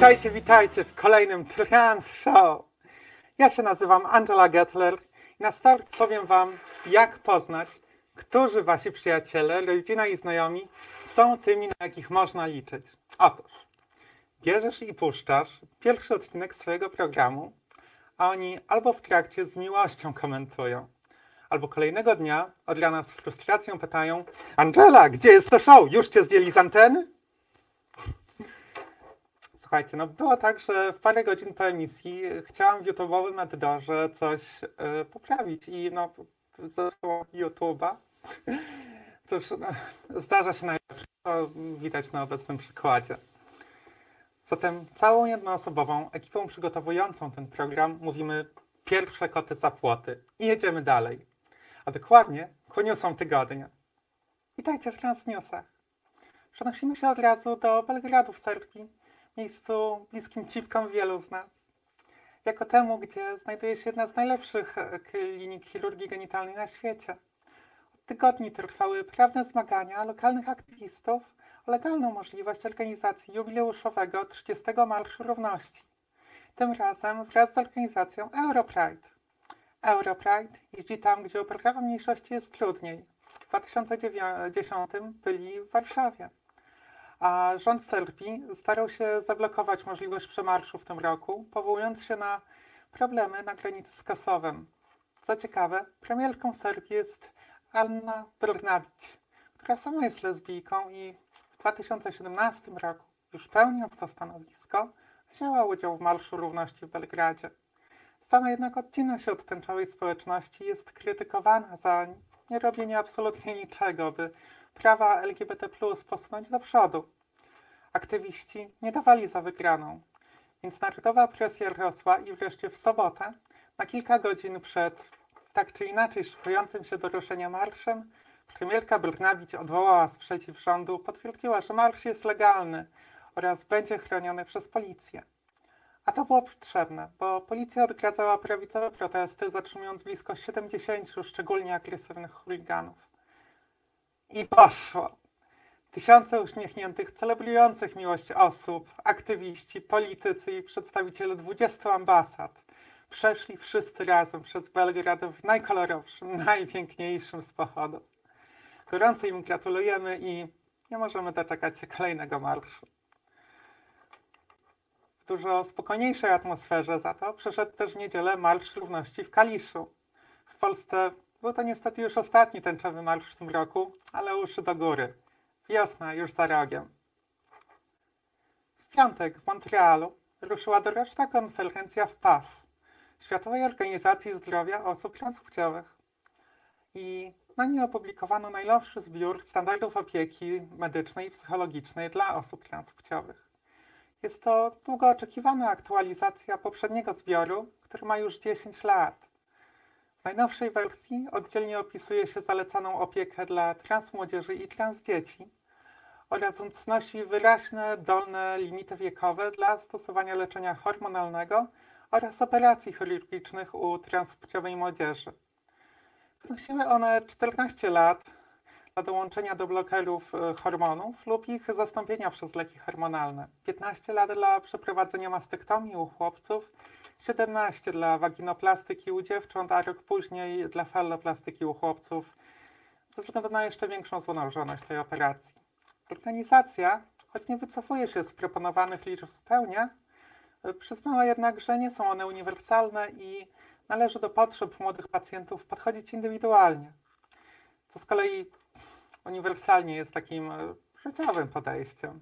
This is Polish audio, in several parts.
Witajcie, witajcie, w kolejnym Trans Show. Ja się nazywam Angela Gettler i na start powiem Wam, jak poznać, którzy Wasi przyjaciele, rodzina i znajomi są tymi, na jakich można liczyć. Otóż, bierzesz i puszczasz pierwszy odcinek swojego programu, a oni albo w trakcie z miłością komentują, albo kolejnego dnia od rana z frustracją pytają Angela, gdzie jest to show? Już Cię zdjęli z anteny? Słuchajcie, no było tak, że w parę godzin po emisji chciałam w YouTube'owym edytorze coś e, poprawić i no zespołu YouTube'a. Cóż, no, zdarza się najlepsze, to widać na obecnym przykładzie. Zatem całą jednoosobową ekipą przygotowującą ten program mówimy pierwsze koty za płoty i jedziemy dalej. A dokładnie ku newsom tygodnia. Witajcie w Transnewsach. Przenosimy się od razu do Belgradu w Serbii, miejscu bliskim cipkom wielu z nas. Jako temu, gdzie znajduje się jedna z najlepszych e, klinik chirurgii genitalnej na świecie. Od tygodni trwały prawne zmagania lokalnych aktywistów o legalną możliwość organizacji jubileuszowego 30 Marszu Równości. Tym razem wraz z organizacją Europride. Europride jeździ tam, gdzie o prawa mniejszości jest trudniej. W 2010 byli w Warszawie a rząd Serbii starał się zablokować możliwość przemarszu w tym roku, powołując się na problemy na granicy z Kosowem. Co ciekawe, premierką Serbii jest Anna Brnabić, która sama jest lesbijką i w 2017 roku, już pełniąc to stanowisko, wzięła udział w Marszu Równości w Belgradzie. Sama jednak odcina się od tęczowej społeczności jest krytykowana za nierobienie absolutnie niczego, by prawa LGBT posunąć do przodu. Aktywiści nie dawali za wygraną, więc narodowa presja rosła i wreszcie w sobotę, na kilka godzin przed tak czy inaczej szykującym się do ruszenia marszem, premierka Brnabić odwołała sprzeciw rządu, potwierdziła, że marsz jest legalny oraz będzie chroniony przez policję. A to było potrzebne, bo policja odgradzała prawicowe protesty, zatrzymując blisko 70 szczególnie agresywnych chuliganów. I poszło. Tysiące uśmiechniętych, celebrujących miłość osób, aktywiści, politycy i przedstawiciele 20 ambasad przeszli wszyscy razem przez Belgrad w najkolorowszym, najpiękniejszym z pochodów. Gorąco im gratulujemy i nie możemy doczekać się kolejnego marszu. W dużo spokojniejszej atmosferze za to przeszedł też w niedzielę Marsz Równości w Kaliszu. W Polsce był to niestety już ostatni tęczowy marsz w tym roku, ale uszy do góry. Wiosna już za rogiem. W piątek w Montrealu ruszyła doroczna konferencja w PAF, Światowej Organizacji Zdrowia Osób Transpłciowych. I na niej opublikowano najnowszy zbiór standardów opieki medycznej i psychologicznej dla osób transpłciowych. Jest to długo oczekiwana aktualizacja poprzedniego zbioru, który ma już 10 lat. W najnowszej wersji oddzielnie opisuje się zalecaną opiekę dla transmłodzieży i transdzieci oraz znosi wyraźne dolne limity wiekowe dla stosowania leczenia hormonalnego oraz operacji chirurgicznych u transpłciowej młodzieży. Wynosiły one 14 lat dla dołączenia do blokerów e, hormonów lub ich zastąpienia przez leki hormonalne, 15 lat dla przeprowadzenia mastektomii u chłopców 17 dla waginoplastyki u dziewcząt, a rok później dla falloplastyki u chłopców, ze względu na jeszcze większą złożoność tej operacji. Organizacja, choć nie wycofuje się z proponowanych liczb zupełnie, przyznała jednak, że nie są one uniwersalne i należy do potrzeb młodych pacjentów podchodzić indywidualnie. Co z kolei uniwersalnie jest takim e, życiowym podejściem.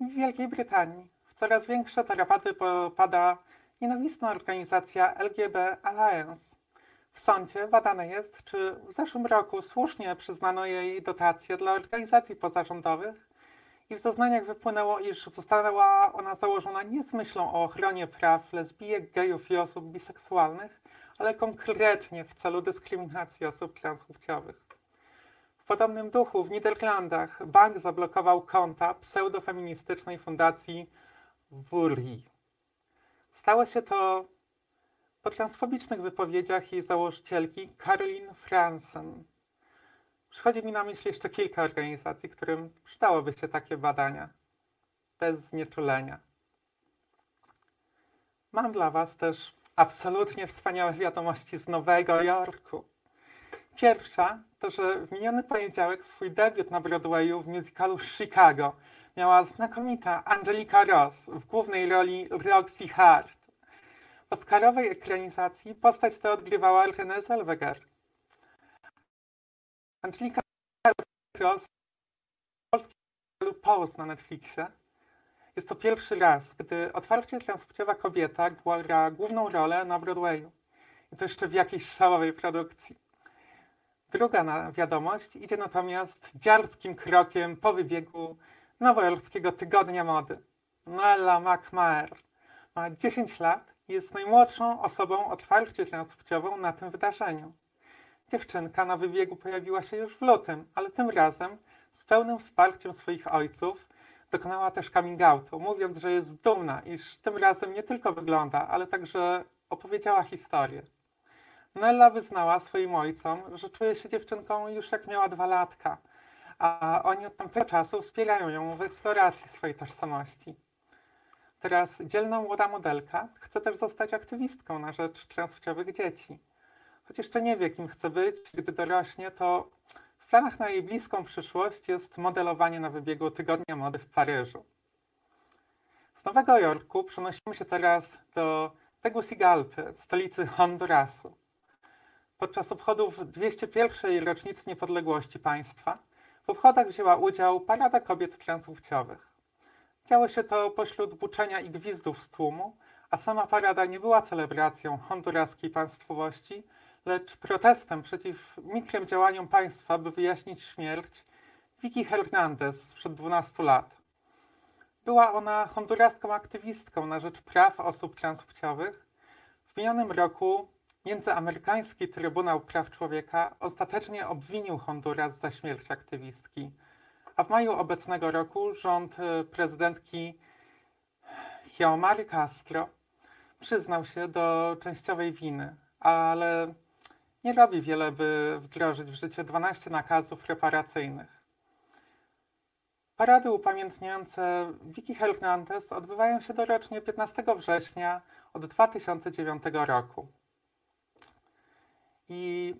W Wielkiej Brytanii w coraz większe tarapaty popada nienawistna organizacja LGB Alliance. W sądzie badane jest, czy w zeszłym roku słusznie przyznano jej dotacje dla organizacji pozarządowych i w zeznaniach wypłynęło, iż została ona założona nie z myślą o ochronie praw lesbijek, gejów i osób biseksualnych, ale konkretnie w celu dyskryminacji osób transpłciowych. W podobnym duchu w Niderlandach bank zablokował konta pseudofeministycznej fundacji Wuri. Stało się to po transfobicznych wypowiedziach jej założycielki Caroline Fransen. Przychodzi mi na myśl jeszcze kilka organizacji, którym przydałoby się takie badania. bez znieczulenia. Mam dla Was też absolutnie wspaniałe wiadomości z Nowego Jorku. Pierwsza to, że w miniony poniedziałek swój debiut na Broadwayu w musicalu Chicago miała znakomita Angelika Ross w głównej roli Roxy Hart. Oscarowej ekranizacji postać tę odgrywała Renée Zellweger. Angelika Ross w polskim serialu Pose na Netflixie. Jest to pierwszy raz, gdy otwarcie transpłciowa kobieta gra główną rolę na Broadwayu. I to jeszcze w jakiejś szalowej produkcji. Druga wiadomość idzie natomiast dziarskim krokiem po wybiegu nowojorskiego tygodnia mody. Noella McMahon ma 10 lat jest najmłodszą osobą otwarcie transpłciową na tym wydarzeniu. Dziewczynka na wybiegu pojawiła się już w lutym, ale tym razem z pełnym wsparciem swoich ojców dokonała też coming outu, mówiąc, że jest dumna, iż tym razem nie tylko wygląda, ale także opowiedziała historię. Nella wyznała swoim ojcom, że czuje się dziewczynką już jak miała dwa latka, a oni od tamtego czasu wspierają ją w eksploracji swojej tożsamości. Teraz dzielna młoda modelka chce też zostać aktywistką na rzecz transpłciowych dzieci. Choć jeszcze nie wie, kim chce być, gdy dorośnie, to w planach na jej bliską przyszłość jest modelowanie na wybiegu Tygodnia Mody w Paryżu. Z Nowego Jorku przenosimy się teraz do Tegucigalpy, stolicy Hondurasu. Podczas obchodów 201. rocznicy niepodległości państwa w obchodach wzięła udział Parada Kobiet Transpłciowych. Działo się to pośród buczenia i gwizdów z tłumu, a sama parada nie była celebracją honduraskiej państwowości, lecz protestem przeciw mikrym działaniom państwa, by wyjaśnić śmierć Vicky Hernandez sprzed 12 lat. Była ona honduraską aktywistką na rzecz praw osób transpłciowych. W minionym roku Międzyamerykański Trybunał Praw Człowieka ostatecznie obwinił Honduras za śmierć aktywistki, a w maju obecnego roku rząd e, prezydentki Xiomary Castro przyznał się do częściowej winy, ale nie robi wiele, by wdrożyć w życie 12 nakazów reparacyjnych. Parady upamiętniające Vicky Hernandez odbywają się dorocznie 15 września od 2009 roku. I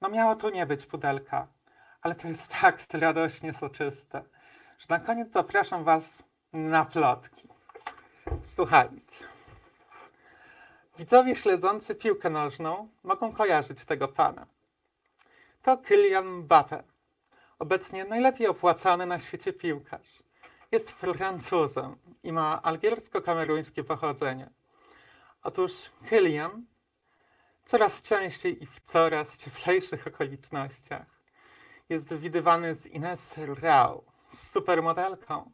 no miało tu nie być pudelka, ale to jest tak radośnie soczyste, że na koniec zapraszam Was na plotki. Słuchajcie. Widzowie śledzący piłkę nożną mogą kojarzyć tego pana. To Kylian Mbappe, obecnie najlepiej opłacany na świecie piłkarz. Jest Francuzem i ma algiersko-kameruńskie pochodzenie. Otóż Kylian coraz częściej i w coraz cieplejszych okolicznościach jest widywany z Ines Rao, supermodelką,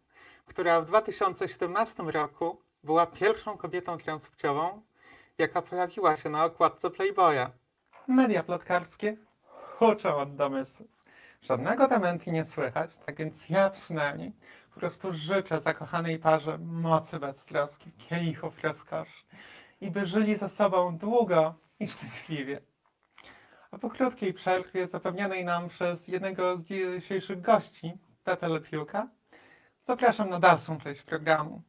która w 2017 roku była pierwszą kobietą transpłciową, jaka pojawiła się na okładce Playboya. Media plotkarskie huczą od domysłów. Żadnego dementi nie słychać, tak więc ja przynajmniej po prostu życzę zakochanej parze mocy beztroski, kielichów rozkoszy i by żyli ze sobą długo i szczęśliwie. Po krótkiej przerwie zapewnianej nam przez jednego z dzisiejszych gości, Pepe Lepiuka, zapraszam na dalszą część programu.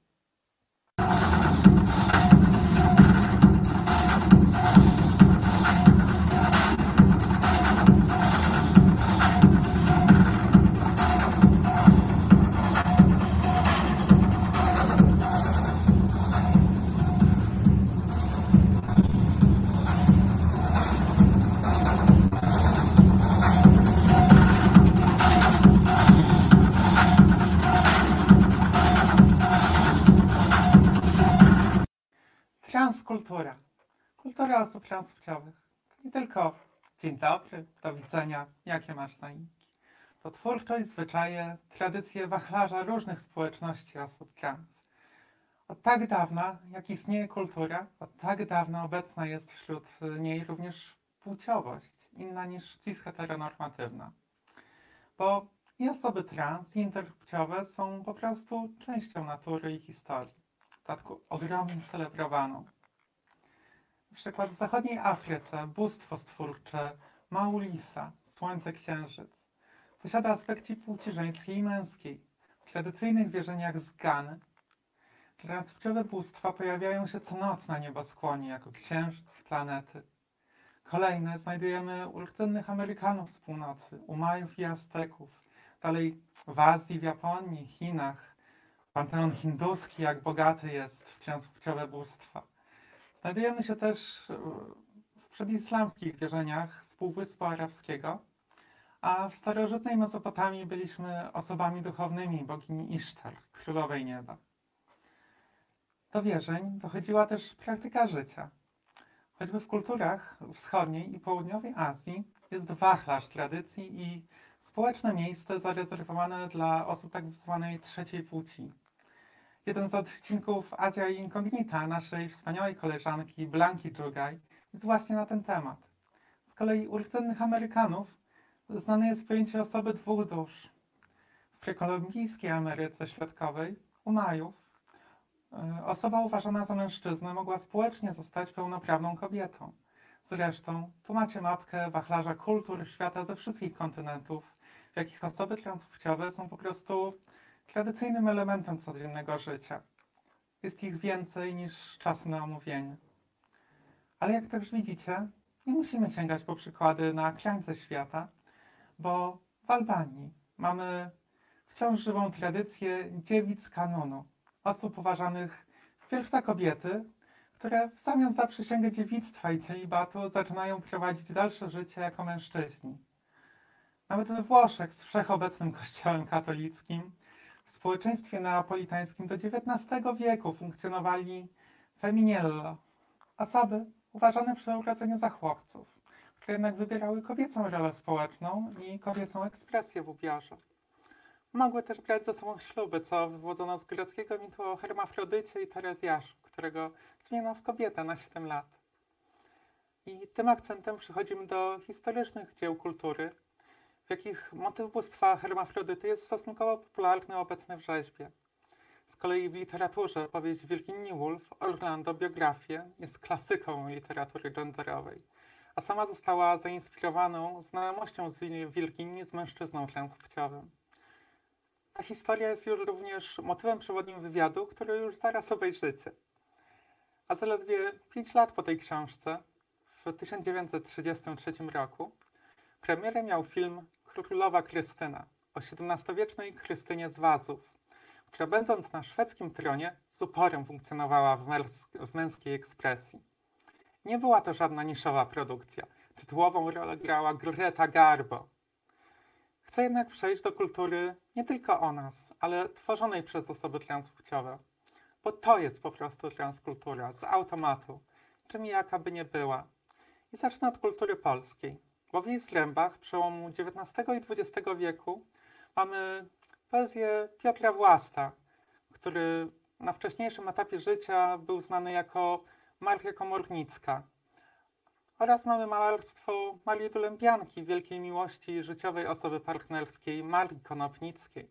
Transkultura. Kultura osób transpłciowych. Nie tylko dzień dobry, do widzenia, jakie masz zaimki. To twórczość, zwyczaje, tradycje wachlarza różnych społeczności osób trans. Od tak dawna, jak istnieje kultura, od tak dawna obecna jest wśród niej również płciowość, inna niż cis-heteronormatywna. Bo i osoby trans, i interpłciowe są po prostu częścią natury i historii w dodatku ogromnie celebrowaną. Przykład w zachodniej Afryce bóstwo stwórcze Maulisa, Słońce Księżyc, posiada aspekty płci żeńskiej i męskiej. W tradycyjnych wierzeniach z Gany transpłciowe bóstwa pojawiają się co noc na nieboskłonie jako księżyc, planety. Kolejne znajdujemy u rdzennych Amerykanów z północy, u Majów i Azteków. Dalej w Azji, w Japonii, Chinach. Panteon hinduski, jak bogaty jest w transpłciowe bóstwa. Znajdujemy się też e, w przedislamskich wierzeniach z Półwyspu Arabskiego, a w starożytnej Mezopotamii byliśmy osobami duchownymi bogini Isztar, królowej nieba. Do wierzeń dochodziła też praktyka życia. Choćby w kulturach wschodniej i południowej Azji jest wachlarz tradycji i społeczne miejsce zarezerwowane dla osób tak zwanej trzeciej płci. Jeden z odcinków Azja Incognita naszej wspaniałej koleżanki Blanki Dżugaj jest właśnie na ten temat. Z kolei u rdzennych Amerykanów znane jest pojęcie osoby dwóch dusz. W prekolumbijskiej Ameryce Środkowej, u Majów, e, osoba uważana za mężczyznę mogła społecznie zostać pełnoprawną kobietą. Zresztą tu macie mapkę wachlarza kultur świata ze wszystkich kontynentów, w jakich osoby transpłciowe są po prostu tradycyjnym elementem codziennego życia. Jest ich więcej niż czas na omówienie. Ale jak też widzicie, nie musimy sięgać po przykłady na krańce świata, bo w Albanii mamy wciąż żywą tradycję dziewic kanonu, osób uważanych wpierw za kobiety, które w zamian za przysięgę dziewictwa i celibatu zaczynają prowadzić dalsze życie jako mężczyźni. Nawet we Włoszech z wszechobecnym kościołem katolickim w społeczeństwie neapolitańskim do XIX wieku funkcjonowali feminiello, osoby uważane przy urodzeniu za chłopców, które jednak wybierały kobiecą rolę społeczną i kobiecą ekspresję w ubiorze. Mogły też brać ze sobą śluby, co wywodzono z greckiego mitu o hermafrodycie i Terezjaszu, którego zmieniono w kobietę na 7 lat. I tym akcentem przechodzimy do historycznych dzieł kultury, w jakich motyw bóstwa hermafrodyty jest stosunkowo popularny obecny w rzeźbie. Z kolei w literaturze powieść Virginia Woolf, Orlando, biografię jest klasyką literatury genderowej, a sama została zainspirowaną znajomością z Virginii z mężczyzną transpłciowym. Ta historia jest już również motywem przewodnim wywiadu, który już zaraz obejrzycie. A zaledwie 5 lat po tej książce, w 1933 roku, premierę miał film Królowa Krystyna o XVII-wiecznej Krystynie z Wazów, która będąc na szwedzkim tronie z uporem funkcjonowała w, w męskiej ekspresji. Nie była to żadna niszowa produkcja. Tytułową rolę grała Greta Garbo. Chcę jednak przejść do kultury nie tylko o nas, ale tworzonej przez osoby transpłciowe. Bo to jest po prostu transkultura, z automatu, czym jaka by nie była. I zacznę od kultury polskiej. Bo w jej zrębach przełomu XIX i XX wieku mamy poezję Piotra Własta, który na wcześniejszym etapie życia był znany jako Maria Komornicka. Oraz mamy malarstwo Marii Dulębianki, wielkiej miłości życiowej osoby partnerskiej Marii Konopnickiej.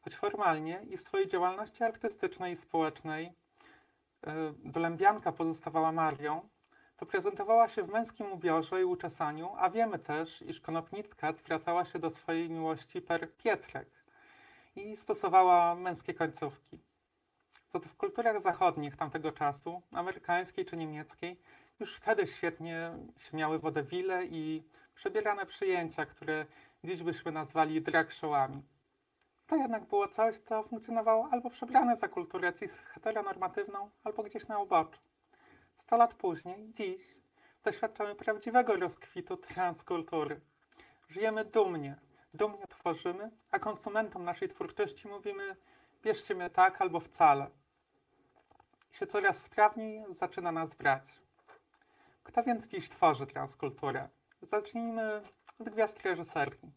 Choć formalnie i w swojej działalności artystycznej i społecznej y, Dulębianka pozostawała Marią, to prezentowała się w męskim ubiorze i uczesaniu, a wiemy też, iż Konopnicka zwracała się do swojej miłości per Pietrek i stosowała męskie końcówki. Co to w kulturach zachodnich tamtego czasu, amerykańskiej czy niemieckiej, już wtedy świetnie się miały wodewile i przebierane przyjęcia, które dziś byśmy nazwali drag showami. To jednak było coś, co funkcjonowało albo przebrane za kulturę cis heteronormatywną, albo gdzieś na uboczu. Sto lat później, dziś, doświadczamy prawdziwego rozkwitu transkultury. Żyjemy dumnie, dumnie tworzymy, a konsumentom naszej twórczości mówimy bierzcie mnie tak albo wcale. I się coraz sprawniej zaczyna nas brać. Kto więc dziś tworzy transkulturę? Zacznijmy od gwiazd reżyserki.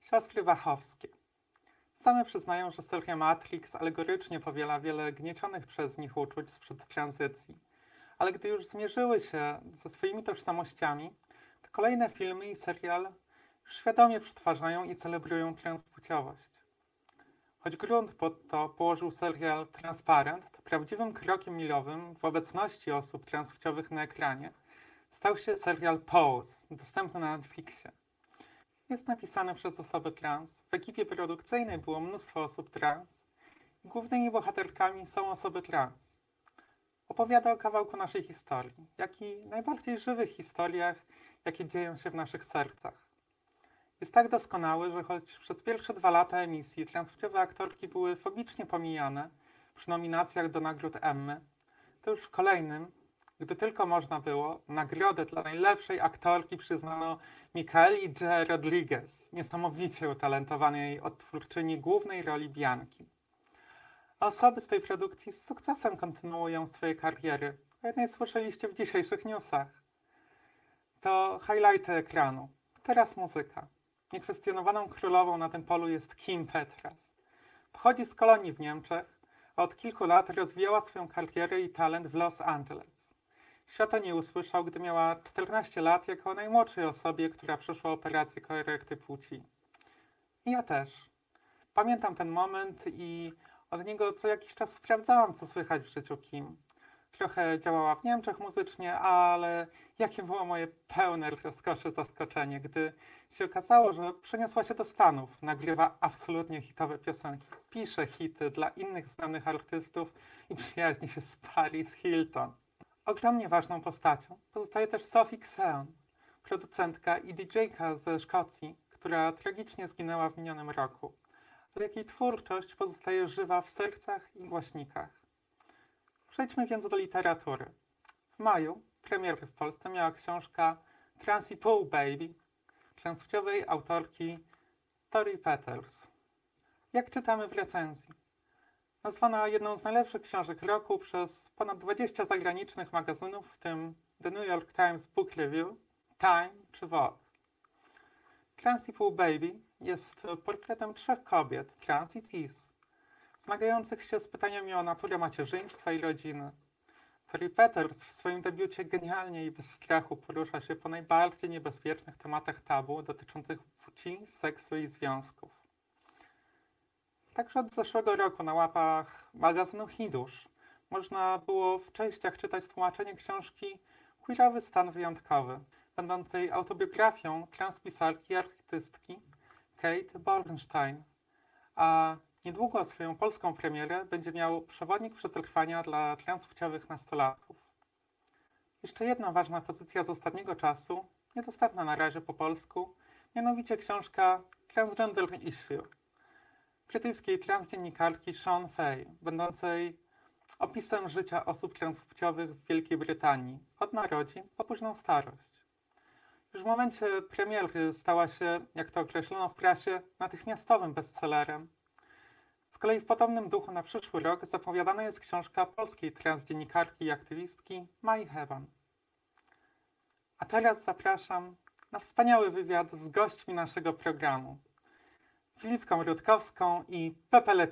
Siostry Wachowskie. Same przyznają, że seria Matrix alegorycznie powiela wiele gniecionych przez nich uczuć sprzed tranzycji ale gdy już zmierzyły się ze swoimi tożsamościami, to kolejne filmy i serial świadomie przetwarzają i celebrują transpłciowość. Choć grunt pod to położył serial Transparent, to prawdziwym krokiem milowym w obecności osób transpłciowych na ekranie stał się serial Pose, dostępny na Netflixie. Jest napisany przez osoby trans. W ekipie produkcyjnej było mnóstwo osób trans. Głównymi bohaterkami są osoby trans. Opowiada o kawałku naszej historii, jak i najbardziej żywych historiach, jakie dzieją się w naszych sercach. Jest tak doskonały, że choć przez pierwsze dwa lata emisji transpłciowe aktorki były fobicznie pomijane przy nominacjach do nagród Emmy, to już w kolejnym, gdy tylko można było, nagrodę dla najlepszej aktorki przyznano Michaeli J. Rodriguez, niesamowicie utalentowanej odtwórczyni głównej roli Bianki. Osoby z tej produkcji z sukcesem kontynuują swoje kariery. O jednej słyszeliście w dzisiejszych newsach. To highlighty ekranu. Teraz muzyka. Niekwestionowaną królową na tym polu jest Kim Petras. Pochodzi z kolonii w Niemczech, a od kilku lat rozwijała swoją karierę i talent w Los Angeles. Świat o niej usłyszał, gdy miała 14 lat, jako najmłodszej osobie, która przeszła operację korekty płci. I ja też. Pamiętam ten moment i od niego co jakiś czas sprawdzałam, co słychać w życiu Kim. Trochę działała w Niemczech muzycznie, ale jakie było moje pełne rozkoszy zaskoczenie, gdy się okazało, że przeniosła się do Stanów, nagrywa absolutnie hitowe piosenki, pisze hity dla innych znanych artystów i przyjaźni się z Paris Hilton. Ogromnie ważną postacią pozostaje też Sophie Xeon, producentka i DJ-ka ze Szkocji, która tragicznie zginęła w minionym roku, jakiej twórczość pozostaje żywa w sercach i głośnikach. Przejdźmy więc do literatury. W maju premiery w Polsce miała książka Transy Pool Baby transpłciowej autorki Tori Peters. Jak czytamy w recenzji? Nazwana jedną z najlepszych książek roku przez ponad 20 zagranicznych magazynów, w tym The New York Times Book Review, Time czy Vogue. Transy Pool Baby jest portretem trzech kobiet, trans i cis, zmagających się z pytaniami o naturę macierzyństwa i rodziny. Tori Peters w swoim debiucie genialnie i bez strachu porusza się po najbardziej niebezpiecznych tematach tabu dotyczących płci, seksu i związków. Także od zeszłego roku na łapach magazynu Hidusz można było w częściach czytać tłumaczenie książki Queerowy stan wyjątkowy, będącej autobiografią transpisarki i artystki Kate Bornstein, a Niedługo swoją polską premierę będzie miał przewodnik przetrwania dla transpłciowych nastolatków. Jeszcze jedna ważna pozycja z ostatniego czasu, niedostępna na razie po polsku, mianowicie książka Transgender Issue brytyjskiej transdziennikarki Sean Fay, będącej opisem życia osób transpłciowych w Wielkiej Brytanii, od narodzin po późną starość. Już w momencie premiery stała się, jak to określono w prasie, natychmiastowym bestsellerem, z kolei w podobnym duchu na przyszły rok zapowiadana jest książka polskiej transdziennikarki i aktywistki Mai Hewan. A teraz zapraszam na wspaniały wywiad z gośćmi naszego programu. Filipką Rutkowską i Pepe Le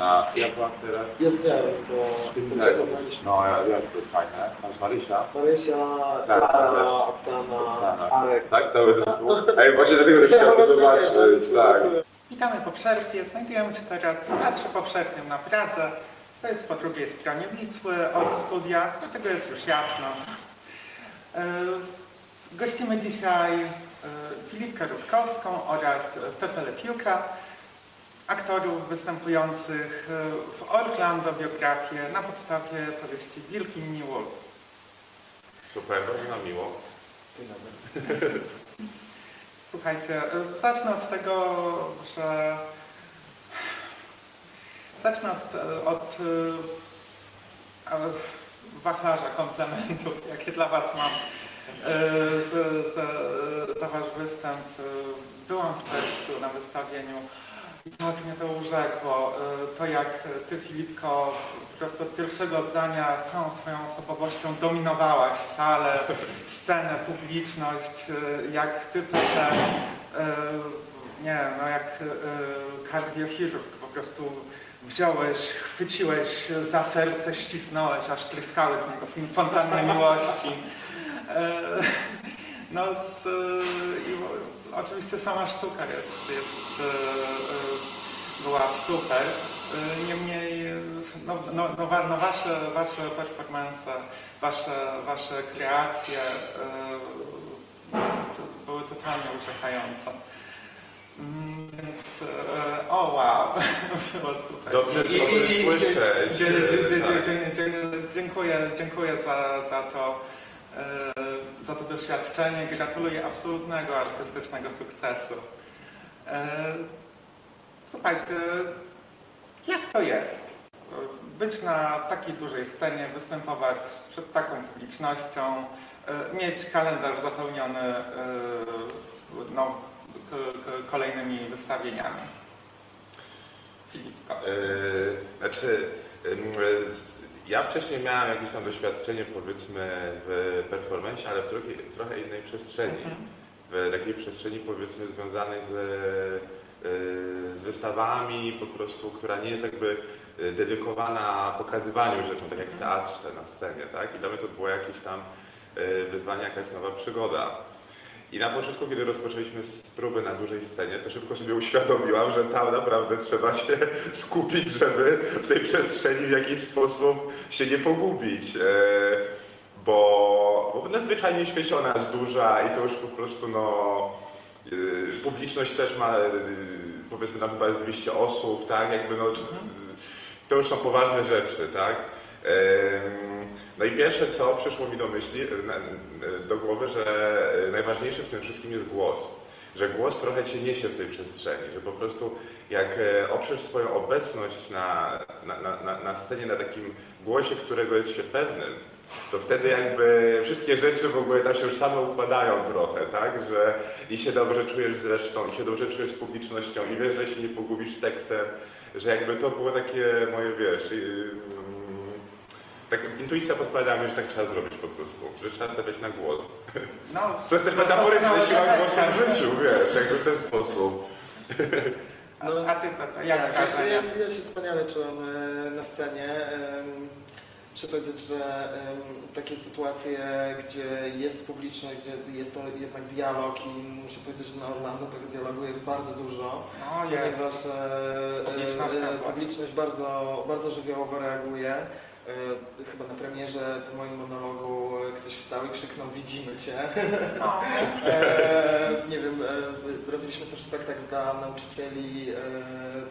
Na Jabłach teraz? Ja widziałem, bo Tak. No, ja wiem, to jest fajne. Masz Marysia? Marysia, Tak, tak. Klara, Oksana, Oksana. Arek. Tak, cały zespół? Ej, właśnie dlatego też chciałem to zobaczyć, to jest tak. Witamy po przerwie. Znajdujemy się teraz w Teatrze Powszechnym na Pradze. To jest po drugiej stronie Wisły od studia, dlatego jest już jasno. E, Gościmy dzisiaj e, Filipkę Rutkowską oraz Pepe Le Piuka, aktorów występujących e, w Orlando biografię na podstawie powieści Wilki Mini Wolf. Super, bardzo nam miło. Słuchajcie, y, zacznę od tego, że zacznę od, y, od wachlarza komplementów, jakie dla Was mam z, z, za Wasz występ. Byłam w czerwcu na wystawieniu tak mnie to urzekło. Y, To jak Ty, Filipko, po prostu od pierwszego zdania całą swoją osobowością dominowałaś salę, scenę, publiczność, y, jak Ty, Pepe, y, nie wiem, no jak kardiochirurg po prostu wziąłeś, chwyciłeś za serce, ścisnąłeś, aż tryskały z niego fontanny miłości. E, No, z, oczywiście sama sztuka jest, jest, e, e, była super. E, Niemniej no, no, no, no wasze, wasze performance, wasze, wasze kreacje były totalnie uciekające. Mm, Więc, o wow, było super. Dobrze I- i- i- słyszeć. Tak. Dziękuję, dziękuję za, za to, za to doświadczenie. Gratuluję absolutnego artystycznego sukcesu. E, Słuchajcie, jak to jest? Być na takiej dużej scenie, występować przed taką publicznością, e, mieć kalendarz zapełniony e, no, kolejnymi wystawieniami. Filipko. Znaczy, ja wcześniej miałem jakieś tam doświadczenie powiedzmy w performance, ale w trochę, trochę innej przestrzeni. Mhm. W takiej przestrzeni powiedzmy związanej z, yy, z wystawami, po prostu, która nie jest jakby yy, dedykowana pokazywaniu rzeczom, tak jak w teatrze na scenie, tak? I dla mnie to było jakieś tam yy, wyzwanie, jakaś nowa przygoda. I na początku, kiedy rozpoczęliśmy próby na dużej scenie, to szybko sobie uświadomiłam, że tam naprawdę trzeba się skupić, żeby w tej przestrzeni w jakiś sposób się nie pogubić. E, Bo, bo nadzwyczajnie świeciona jest duża i to już po prostu no, e, publiczność też ma, e, powiedzmy tam chyba jest 200 osób, tak, jakby no, to już są poważne rzeczy, tak. No i pierwsze co przyszło mi do myśli, e, e, do głowy, że e, najważniejszy w tym wszystkim jest głos. Że głos trochę cię niesie w tej przestrzeni, że po prostu jak oprzesz swoją obecność na, na, na, na- scenie, na takim głosie, którego jest się pewnym, to wtedy jakby wszystkie rzeczy w ogóle tam się już same układają trochę, tak? Że i się dobrze czujesz z resztą, i się dobrze czujesz z publicznością, i wiesz, że się nie pogubisz tekstem, że jakby to było takie moje, wiesz, tak intuicja podpowiada mi, że tak trzeba zrobić po prostu, że trzeba stawiać na głos. No, To jest też doskonałe siła głosu efekt. w życiu, wiesz, jakby w ten sposób. A, a ty, Pepe, jak tak, wrażenia? ja, ja się wspaniale czułem e, na scenie. Muszę powiedzieć, że takie sytuacje, gdzie jest publiczność, gdzie jest to jednak dialog i muszę powiedzieć, że na Orlando tego dialogu jest bardzo dużo, No jest. ponieważ e, e, publiczność bardzo, bardzo żywiołowo reaguje. E, Chyba na premierze w moim monologu e, ktoś wstał i krzyknął widzimy Cię. No, E, nie wiem, robiliśmy też spektakl dla nauczycieli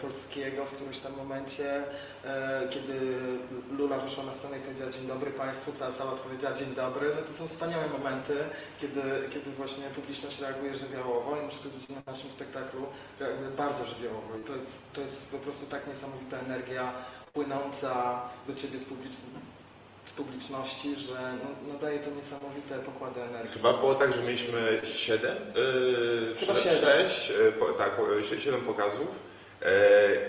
polskiego w którymś tam momencie, kiedy Lula wyszła na scenę i powiedziała dzień dobry Państwu, cała sala odpowiedziała dzień dobry. No to są wspaniałe momenty, kiedy, kiedy właśnie publiczność reaguje żywiołowo i muszę powiedzieć, na naszym spektaklu reaguje bardzo żywiołowo i to jest, to jest po prostu tak niesamowita energia płynąca do Ciebie z, z publiczności, że no, no daje to niesamowite pokłady energii. Chyba było tak, że mieliśmy 7, yy, Chyba 6, siedem. yy, po, tak, 7 pokazów.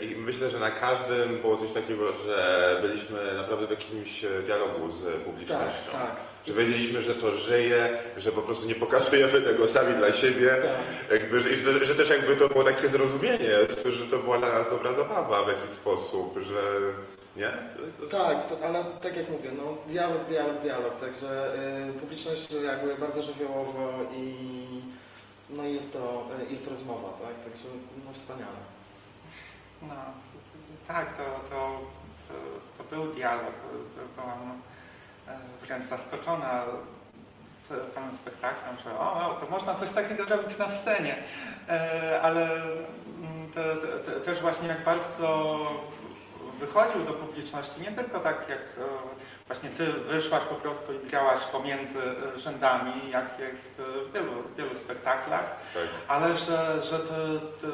Yy, I myślę, że na każdym było coś takiego, że byliśmy naprawdę w jakimś dialogu z Tak, publicznością. tak. Że wiedzieliśmy, że to żyje, że po prostu nie pokazujemy tego sami dla siebie. tak. Jakby, że, że, że też jakby to było takie zrozumienie, że to była dla nas dobra zabawa w jakiś sposób, że nie? To- to- Tak, to, ale tak jak mówię, no dialog, dialog, dialog, także y, publiczność reaguje bardzo żywiołowo i no jest to, y, jest to rozmowa, tak, także no wspaniale. no, tak, to, to, to był dialog. Byłam e, wręcz zaskoczona samym spektaklem, że o, to można coś takiego robić na scenie. E, Ale mm, te, te, te, też właśnie jak bardzo wychodził do publiczności, nie tylko tak jak e, właśnie ty wyszłaś po prostu i grałaś pomiędzy rzędami, jak jest w wielu, wielu spektaklach, tak. ale że, że to, to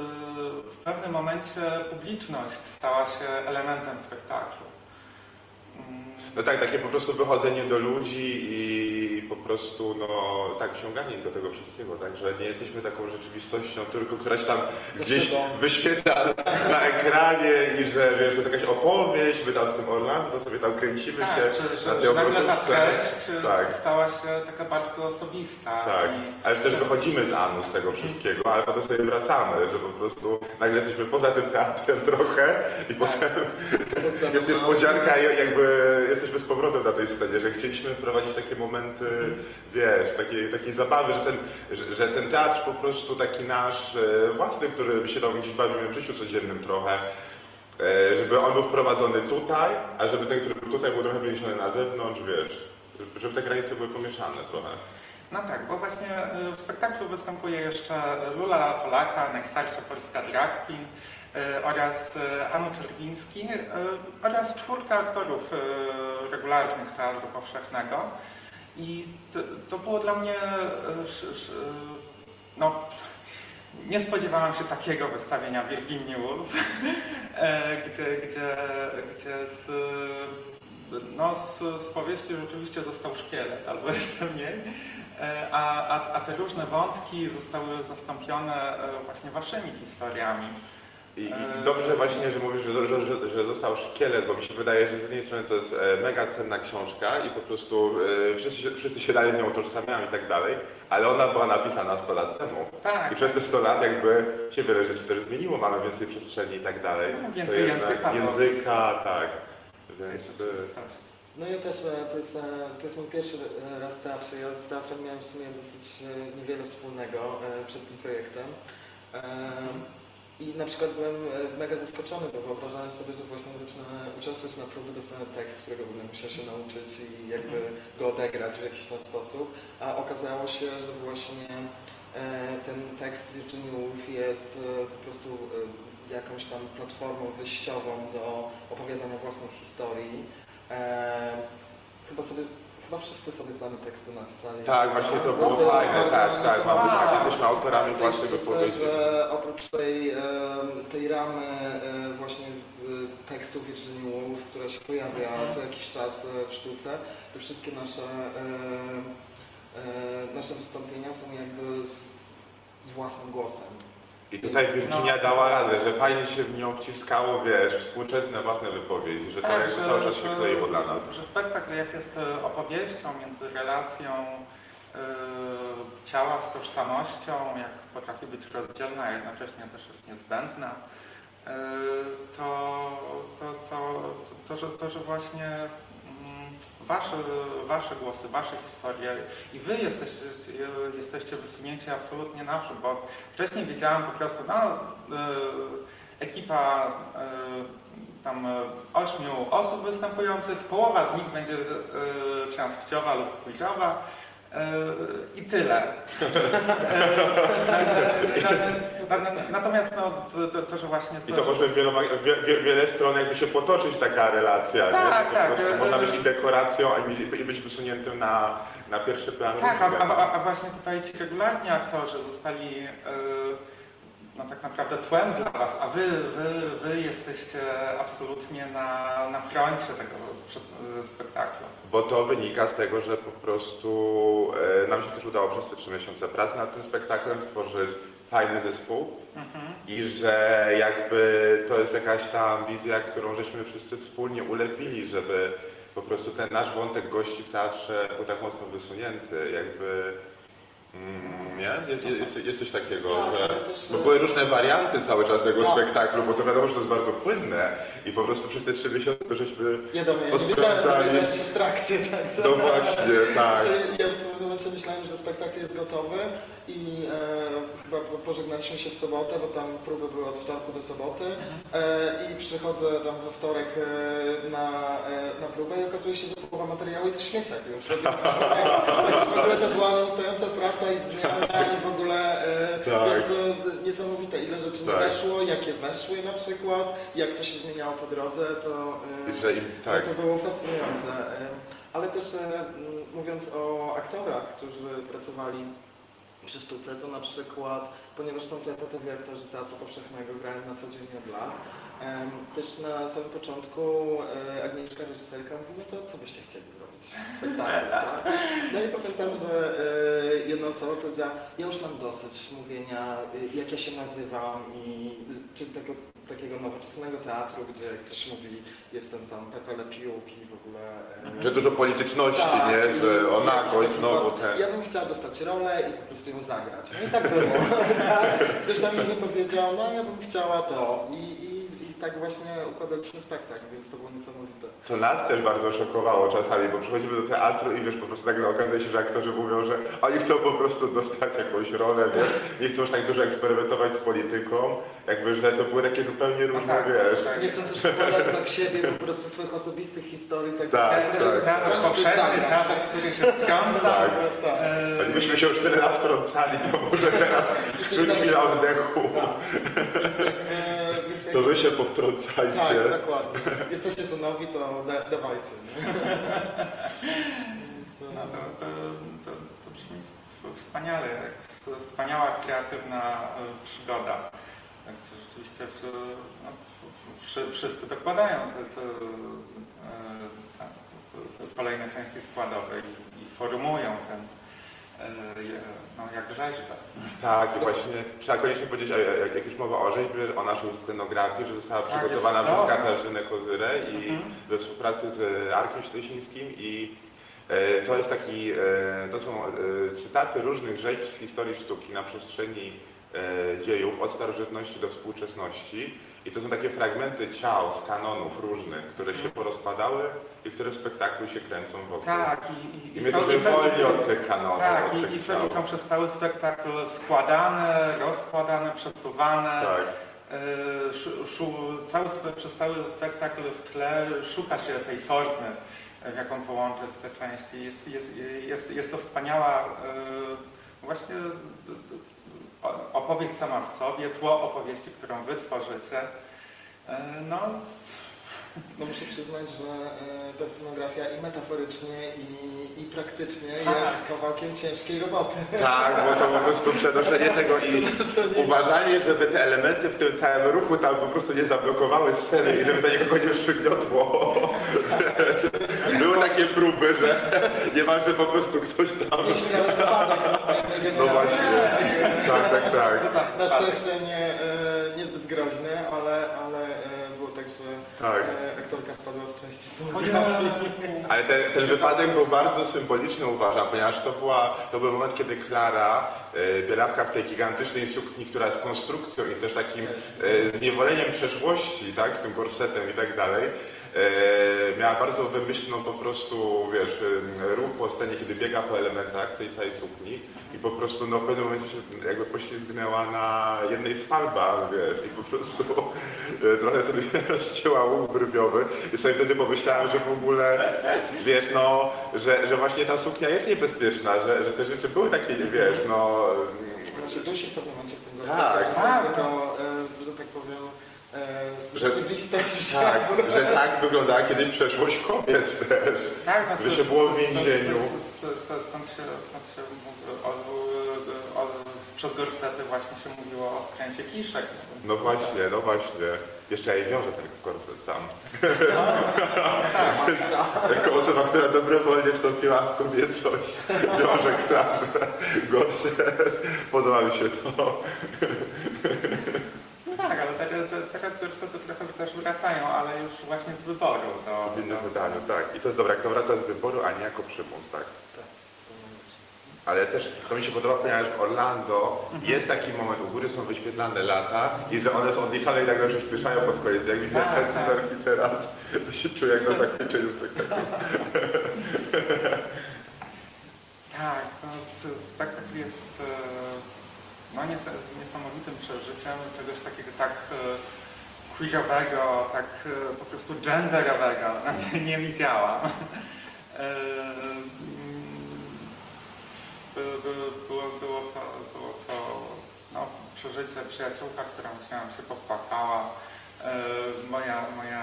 w pewnym momencie publiczność stała się elementem spektaklu. No tak, takie po prostu wychodzenie do ludzi i po prostu, no tak, wciąganie ich do tego wszystkiego, tak, że nie jesteśmy taką rzeczywistością, tylko która się tam gdzieś wyświetla na ekranie i że wiesz, to jest jakaś opowieść, my tam z tym Orlando sobie tam kręcimy tak, się że, na że, tej że nagle ta treść e, Tak. stała się taka bardzo osobista. Tak, I, ale że też wychodzimy z Anu z tego wszystkiego, ale potem sobie wracamy, że po prostu nagle jesteśmy poza tym teatrem trochę i potem Ze sceną jest na- niespodzianka i jakby jesteśmy z powrotem na tej scenie, że chcieliśmy wprowadzić takie momenty, wiesz, takiej, takiej zabawy, że ten, że, że ten teatr po prostu taki nasz e, własny, który my się tam gdzieś bawimy w życiu codziennym trochę, e, żeby on był wprowadzony tutaj, a żeby ten, który był tutaj był trochę wyniesiony na zewnątrz, wiesz, żeby te granice były pomieszane trochę. No tak, bo właśnie y, w spektaklu występuje jeszcze Lula Polaka, najstarsza polska drag queen oraz Anu Czerwiński oraz czwórka aktorów regularnych Teatru Powszechnego. I to, to było dla mnie, sz, sz, no, nie spodziewałam się takiego wystawienia Virginia Woolf, e, gdzie, gdzie, gdzie z, no, z, z powieści rzeczywiście został szkielet, albo jeszcze mniej. E, A, a, a te różne wątki zostały zastąpione e, właśnie waszymi historiami. I, I dobrze właśnie, że mówisz, że, że, że, że został szkielet, bo mi się wydaje, że z jednej strony to jest e, mega cenna książka i po prostu e, wszyscy, się- wszyscy się dalej z nią utożsamiają i tak dalej, ale ona była napisana 100 lat temu. Tak, I przez te 100 lat jakby się wiele rzeczy też zmieniło, mamy więcej przestrzeni i tak dalej. No, To więcej jednak języka, no. Języka, tak. Więc e. No ja też, to jest, to jest mój pierwszy raz w teatrze. Ja z teatrem miałem w sumie dosyć niewiele wspólnego przed tym projektem. I na przykład byłem e, mega zaskoczony, bo wyobrażałem sobie, że właśnie zacznę uczestniczyć na próby, dostanę tekst, którego będę musiał się nauczyć i jakby go odegrać w jakiś tam sposób. A okazało się, że właśnie e, ten tekst Virginia Woolf jest e, po prostu jakąś tam platformą wyjściową do opowiadania własnych historii. Chyba sobie, chyba wszyscy sobie sami teksty napisali. tak, właśnie to było Dlatego fajne, bardzo tak, tak, mamy, tak, jesteśmy autorami W tej własnych sztuce, wypowiedzi. że oprócz tej, em, tej ramy e, właśnie e, tekstu Virginia Woolf, która się pojawia Mhm. co jakiś czas e, w sztuce, te wszystkie nasze, e, e, nasze wystąpienia są jakby z, z własnym głosem. I tutaj Virginia No. dała radę, że fajnie się w nią wciskało, wiesz, współczesne własne wypowiedzi, że to Tak, jakby cały czas się kleiło dla nas. Że spektakl jak jest e, opowieścią między relacją e, ciała z tożsamością, jak potrafi być rozdzielna, a jednocześnie też jest niezbędna, e, to, to, to, to, że, to, że właśnie wasze, wasze głosy, wasze historie i wy jesteście, jesteście wysunięci absolutnie naprzód, bo wcześniej wiedziałam po prostu, no, e, ekipa e, tam e, ośmiu osób występujących, połowa z nich będzie transpłciowa lub płciowa i tyle. Na- na- na- Natomiast no, to, to, że właśnie... I to może wieloma, wie, wie, wiele stron jakby się potoczyć taka relacja, Tak, nie? Tak, e, można być i dekoracją, i, być wysuniętym na, na pierwszy plan. Tak, a, a, a właśnie tutaj ci regularni aktorzy zostali e, no tak naprawdę tłem dla was, a wy, wy, wy jesteście absolutnie na, na froncie tego przed, spektaklu. Bo to wynika z tego, że po prostu e, nam się też udało przez te trzy miesiące pracy nad tym spektaklem stworzyć fajny zespół Mhm. i że jakby to jest jakaś tam wizja, którą żeśmy wszyscy wspólnie ulepili, żeby po prostu ten nasz wątek gości w teatrze był tak mocno wysunięty, jakby nie? Jest, jest, jest coś takiego, Tak, że bo były różne warianty cały czas tego Tak. spektaklu, bo to wiadomo, że to jest bardzo płynne i po prostu przez te trzy miesiące żeśmy Wiadomo, ja nie wiedziałem, w trakcie, także... no właśnie, tak. Ja momencie myślałem, że spektakl jest gotowy i e, chyba po- pożegnaliśmy się w sobotę, bo tam próby były od wtorku do soboty e, i przychodzę tam we wtorek e, na, e, na próbę i okazuje się, że połowa materiału jest w śmieciach już. Także w ogóle to była nieustająca praca i zmiana i w ogóle e, Tak. jest to niesamowite ile rzeczy nie Tak. weszło, jakie weszły na przykład, jak to się zmieniało po drodze, to... e, I że im, tak. no to było fascynujące. e, Ale też e, m, mówiąc o aktorach, którzy pracowali przy sztuce, to na przykład, ponieważ są to etatowi aktorzy Teatru Powszechnego, grają na co dzień od lat, też na samym początku e, Agnieszka, reżyserka, mówi, no to co byście chcieli zrobić w spektaklu, tak? No i pamiętam, że e, jedna osoba powiedziała, ja już mam dosyć mówienia, e, jak ja się nazywam i czy tego, takiego nowoczesnego teatru, gdzie ktoś mówi, jestem tam Pepe Le Piuk i w ogóle... e, Że dużo polityczności, tak, nie? Że o jakiś nagość znowu ten. Ja bym chciała dostać rolę i po prostu ją zagrać. No i tak było. tak. Ktoś tam inny powiedział, no ja bym chciała to. I, I tak właśnie układaliśmy spektakl, więc to było niesamowite. Co nas też bardzo szokowało czasami, bo przychodzimy do teatru i wiesz, po prostu nagle okazuje się, że aktorzy mówią, że oni chcą po prostu dostać jakąś rolę, wiesz, nie chcą już tak dużo eksperymentować z polityką, jakby, że to były takie zupełnie różne, tak, wiesz. tak. Nie chcę też składać tak siebie, po prostu swoich osobistych historii. Tak, Tak, tak, tak. Teatr powszechny, zagrać. teatr, który się wtrąca. Tak. tak. e, myśmy się już tyle wtrącali, to może teraz chwil- chwila oddechu. Więc, e, To wy się powtrącajcie. Tak, dokładnie. Jesteście tu nowi, to da, dawajcie. No to, to, to, to brzmi wspaniale, wspaniała, kreatywna e, przygoda. Tak, to rzeczywiście w- no, wszyscy dokładają te, te, te kolejne części składowe i, i formują ten, no, jak rzeźbę. Tak, i właśnie trzeba koniecznie powiedzieć, a jak, jak już mowa o rzeźbie, o naszej scenografii, że została Tak, przygotowana przez. Katarzynę Kozyrę i Mhm. we współpracy z Arkiem Ślesińskim i e, to jest taki, e, to są e, cytaty różnych rzeźb z historii sztuki na przestrzeni e, dziejów od starożytności do współczesności i to są takie fragmenty ciał z kanonów różnych, które się porozpadały i które w spektaklu się kręcą wokół. Tak, i, i, I my są- to i są- wolni od tych kanonów. Tak, i, i, są, są przez cały spektakl składane, rozkładane, przesuwane. Tak. E, Szu, szu, cały, przez cały spektakl w tle szuka się tej formy, w jaką połączyć te części. Jest, jest, jest, jest to wspaniała e, właśnie opowieść sama w sobie, tło opowieści, którą wy tworzycie. E, No, No muszę przyznać, że e, ta scenografia i metaforycznie, i, i praktycznie Tak. jest kawałkiem ciężkiej roboty. Tak, bo to po prostu przenoszenie tego i uważanie, żeby te elementy w tym całym ruchu tam po prostu nie zablokowały sceny i żeby to nikogo nie przygniotło. Takie próby, że nieważne po prostu ktoś tam... Mieliśmy nawet wypadek. No właśnie, tak, tak, tak. Na szczęście nie, e, niezbyt groźny, ale, ale e, było tak, że Tak. e, aktorka spadła z części scenografii. Ale ten, ten wypadek był bardzo symboliczny uważam, ponieważ to, była, to był moment, kiedy Klara, Bielawka w tej gigantycznej sukni, która jest konstrukcją i też takim zniewoleniem przeszłości, tak, z tym korsetem i tak dalej, miała bardzo wymyślną po prostu, wiesz, e, ruch po scenie, kiedy biega po elementach tej całej sukni i po prostu no, w pewnym momencie się jakby poślizgnęła na jednej z wiesz, i po prostu e, trochę sobie rozcięła łuk brwiowy i sobie wtedy pomyślałem, że w ogóle, wiesz, no, że, że właśnie ta suknia jest niebezpieczna, że, że te rzeczy były takie, wiesz, no, Znaczy dusi w pewnym momencie w tym Tak, tak. to, e, że tak powiem, e, Że- rzeczywistość. tak, że tak wyglądała kiedyś przeszłość kobiet też. Tak, no, Że się było w więzieniu. stąd- się, stąd się mówi- o, o, o, przez gorsety właśnie się mówiło o skręcie kiszek. No właśnie, no właśnie. Jeszcze ja jej wiążę ten korset sam. Jako osoba, która dobrowolnie wstąpiła w kobiecość, wiążę krawę, gorset. Podoba mi się to. No tak, ale teraz, teraz gorsety trochę też wracają, ale już właśnie z wyboru. Do, W innym do, wydaniu, tak. I to jest dobre, jak to wraca z wyboru, a nie jako przymus, tak. Ale też to mi się podoba, ponieważ w Orlando jest taki moment, u góry są wyświetlane lata i że one są odliczane i nagle przyspieszają pod koniec. Jak widzę Tak, te cyferki teraz, to się czuję jak na zakończeniu spektaklu. Tak, s- spektakl jest e, no, nies- niesamowitym przeżyciem czegoś takiego tak e, queerowego, tak e, po prostu genderowego. Nie, nie widziałam. E, mm, by- by- Było, było to, było to no, przeżycie przyjaciółka, którą się, się popłakała. Moja, moja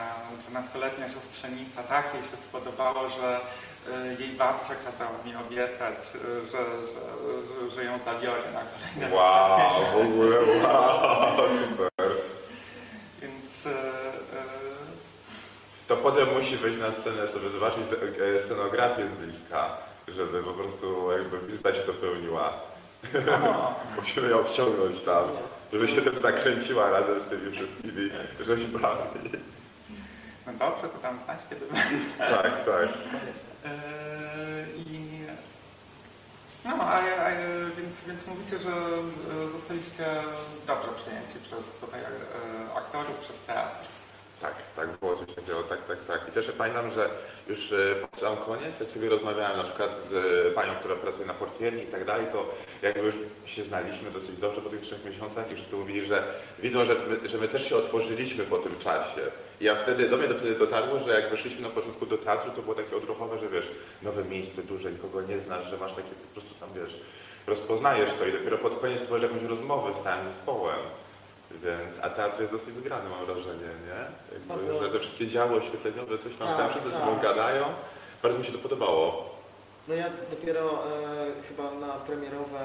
12-letnia siostrzenica tak jej się spodobało, że jej babcia kazała mi obiecać, e, że, że, że, ją zabiorę na kolejne Wow, w ogóle wow, super. Więc e, To potem musi wejść na scenę, sobie zobaczyć e, scenografię z bliska, żeby po prostu jakby pizda się to pełniła. o, Musimy ją wciągnąć tam, żeby się tym zakręciła razem z tymi wszystkimi rzeźbami. no dobrze, to tam znać kiedy będzie. Tak, tak. E, I no, a, a, więc, więc mówicie, że e, zostaliście dobrze przyjęci przez tutaj e, aktorów, przez teatr. Tak, tak było coś takiego, tak, tak, tak. I też pamiętam, że już e, pod sam koniec, jak sobie rozmawiałem na przykład z e, panią, która pracuje na portierni i tak dalej, to jakby już się znaliśmy dosyć dobrze po tych trzech miesiącach i wszyscy mówili, że widzą, że my, że my też się otworzyliśmy po tym czasie. I ja wtedy, do mnie to wtedy dotarło, że jak weszliśmy na początku do teatru, to było takie odruchowe, że wiesz, nowe miejsce, duże, nikogo nie znasz, że masz takie po prostu tam, wiesz, rozpoznajesz to i dopiero pod koniec tworzysz jakąś rozmowę z całym zespołem. Więc, a teatr jest dosyć zgrany, mam wrażenie, nie? Jakby, Bardzo. Że te wszystkie działy oświetleniowe, coś tam, Tak, tam wszyscy tak. sobą gadają. Bardzo mi się to podobało. No ja dopiero e, chyba na premierowe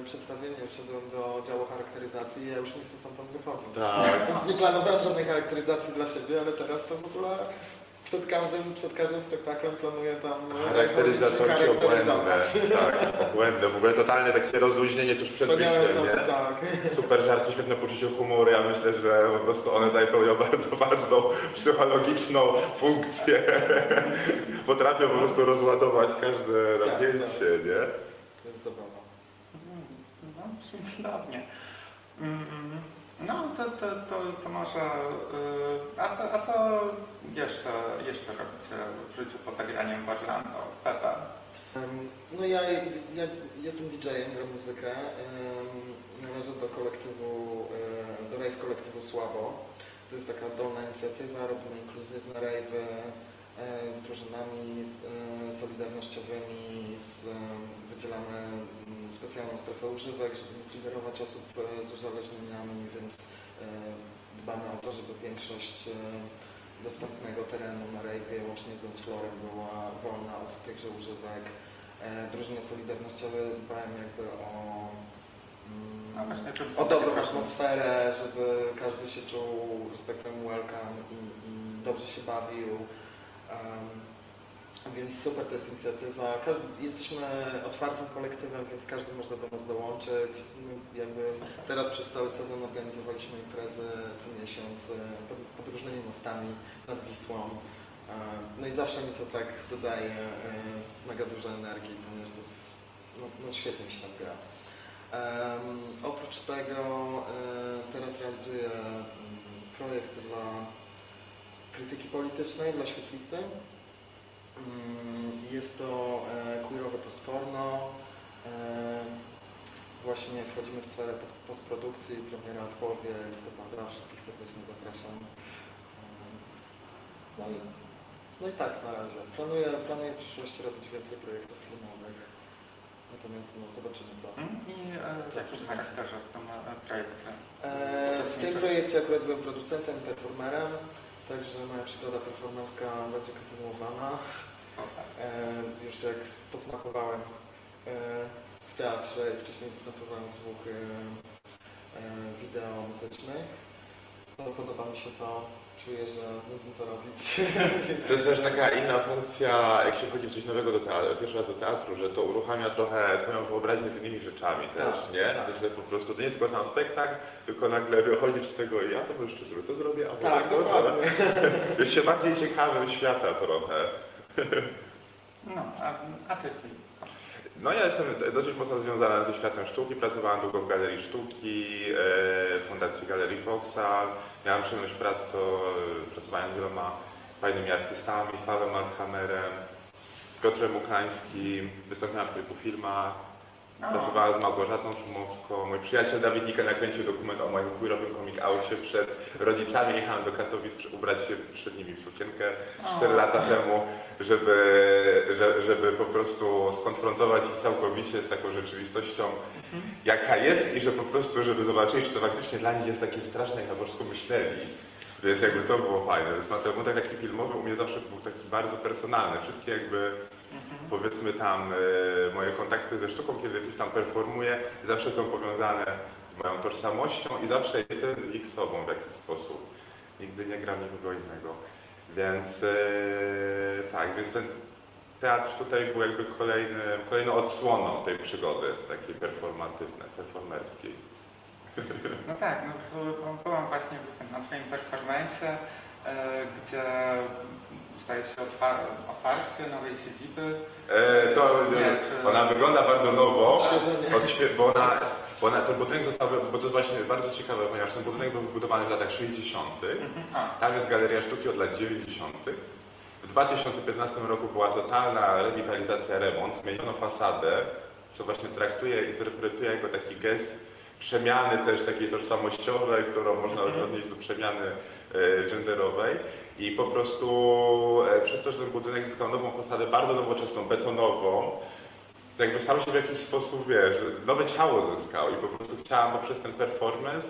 e, przedstawienie wszedłem do działu charakteryzacji i ja już nie chcę stamtąd wychodzić. Tak. Więc nie planowałem żadnej charakteryzacji dla siebie, ale teraz to w ogóle przed każdym, przed każdym spektaklem planuję tam e, Charakteryzatorki obłędne. charakteryzować. Tak, obłędne. W ogóle totalne takie rozluźnienie tuż przed wyjściem, tak. Super żarty, świetne poczucie humoru. Ja myślę, że po prostu one tutaj pełnią bardzo ważną psychologiczną funkcję. Potrafią po prostu rozładować każde Tak, napięcie, nie? To jest zabawa. No, cudownie. Mm, No, to, to, to, to może... y, A co, a co jeszcze, jeszcze robicie w życiu poza graniem w Orlando, Pepe? No ja, ja jestem DJ-em, gram muzykę. Należę do kolektywu, e, do rave kolektywu Słabo. To jest taka dolna inicjatywa, robimy inkluzywne rave'y e, z drużynami e, solidarnościowymi, z, e, wydzielamy mm, specjalną strefę używek, żeby nie triggerować osób e, z uzależnieniami, więc e, dbamy o to, żeby większość e, dostępnego terenu na rejwie, łącznie z dancefloorem, była wolna od tychże używek. E, Drużyny solidarnościowe dbają jakby o, mm, o dobrą atmosferę, żeby każdy się czuł, że tak powiem, welcome i, i dobrze się bawił. Więc super to jest inicjatywa. Każdy, jesteśmy otwartym kolektywem, więc każdy może do nas dołączyć. My Jakby teraz przez cały sezon organizowaliśmy imprezy co miesiąc e, pod, różnymi mostami nad Wisłą. E, No i zawsze mi to tak dodaje e, mega dużo energii, ponieważ to jest, no, no świetnie mi się tam gra. Em, oprócz tego teraz realizuję mm, projekt dla krytyki politycznej, dla świetlicy. Mm, Jest to e, queerowe postporno. E, Właśnie wchodzimy w sferę postprodukcji, premiera w połowie listopada. Wszystkich serdecznie zapraszam. E, No i, no i tak na razie. Planuję, planuję w przyszłości robić więcej projektów filmowych. Natomiast no, zobaczymy co. Mm, I e, jakim charakterze w tym e, projekcie? E, w tym projekcie akurat byłem producentem, performerem, także moja przygoda performerska będzie kontynuowana. E, już jak posmakowałem e, w teatrze i wcześniej występowałem w dwóch e, e, wideo muzycznych, to podoba mi się to, czuję, że mógłbym to robić. To jest też taka inna funkcja, jak się wchodzi w coś nowego do teatru, pierwszy raz do teatru, że to uruchamia trochę twoją wyobraźnię z innymi rzeczami też, Tak, nie? tak. Że po prostu to nie jest tylko sam spektakl, tylko nagle wychodzisz z tego i ja to jeszcze sobie to zrobię, a Tak, to, dokładnie. Jest się bardziej ciekawym świata trochę. No, a, a ty Filip? No ja jestem dosyć mocno związana ze światem sztuki, pracowałem długo w Galerii Sztuki, e, w Fundacji Galerii Foxa. Miałem przyjemność pracy, pracowałem z wieloma fajnymi artystami, z Pawłem Althammerem, z Piotrem Muchańskim, wystąpiłem w kilku filmach, pracowałem z Małgorzatą Szumowską. Mój przyjaciel Dawid Nika nakręcił dokument o moim queerowym komik aucie przed rodzicami. Jechałem do Katowic ubrać się przed nimi w sukienkę 4 O. lata temu, żeby, że, żeby po prostu skonfrontować ich całkowicie z taką rzeczywistością, jaka jest i że po prostu, żeby zobaczyli, czy to faktycznie dla nich jest takie straszne, jak na początku myśleli. Więc jakby to było fajne. Więc ten wątek taki filmowy u mnie zawsze był taki bardzo personalny. Wszystkie jakby powiedzmy tam e, moje kontakty ze sztuką, kiedy coś tam performuję, zawsze są powiązane z moją tożsamością i zawsze jestem ich sobą w jakiś sposób. Nigdy nie gram nikogo innego. Więc e, tak, więc ten teatr tutaj był jakby kolejny, kolejną odsłoną tej przygody, takiej performatywnej, performerskiej. No tak, no to byłam właśnie na Twoim performance'ie, e, gdzie staje się otwa- otwarcie nowej siedziby. E, to, Nie, czy- ona wygląda bardzo nowo, odświe, bo, ona, bo ona, ten budynek został, bo to jest właśnie bardzo ciekawe, ponieważ ten budynek był wybudowany w latach 60. A, Tam jest Galeria Sztuki od lat 90. W 2015 roku była totalna rewitalizacja, remont, zmieniono fasadę, co właśnie traktuje, interpretuje jako taki gest przemiany też takiej tożsamościowej, którą można odnieść do przemiany e, genderowej. I po prostu e, przez to, że ten budynek zyskał nową fasadę, bardzo nowoczesną, betonową, jakby stał się w jakiś sposób, wiesz, nowe ciało zyskał i po prostu chciałam poprzez ten performance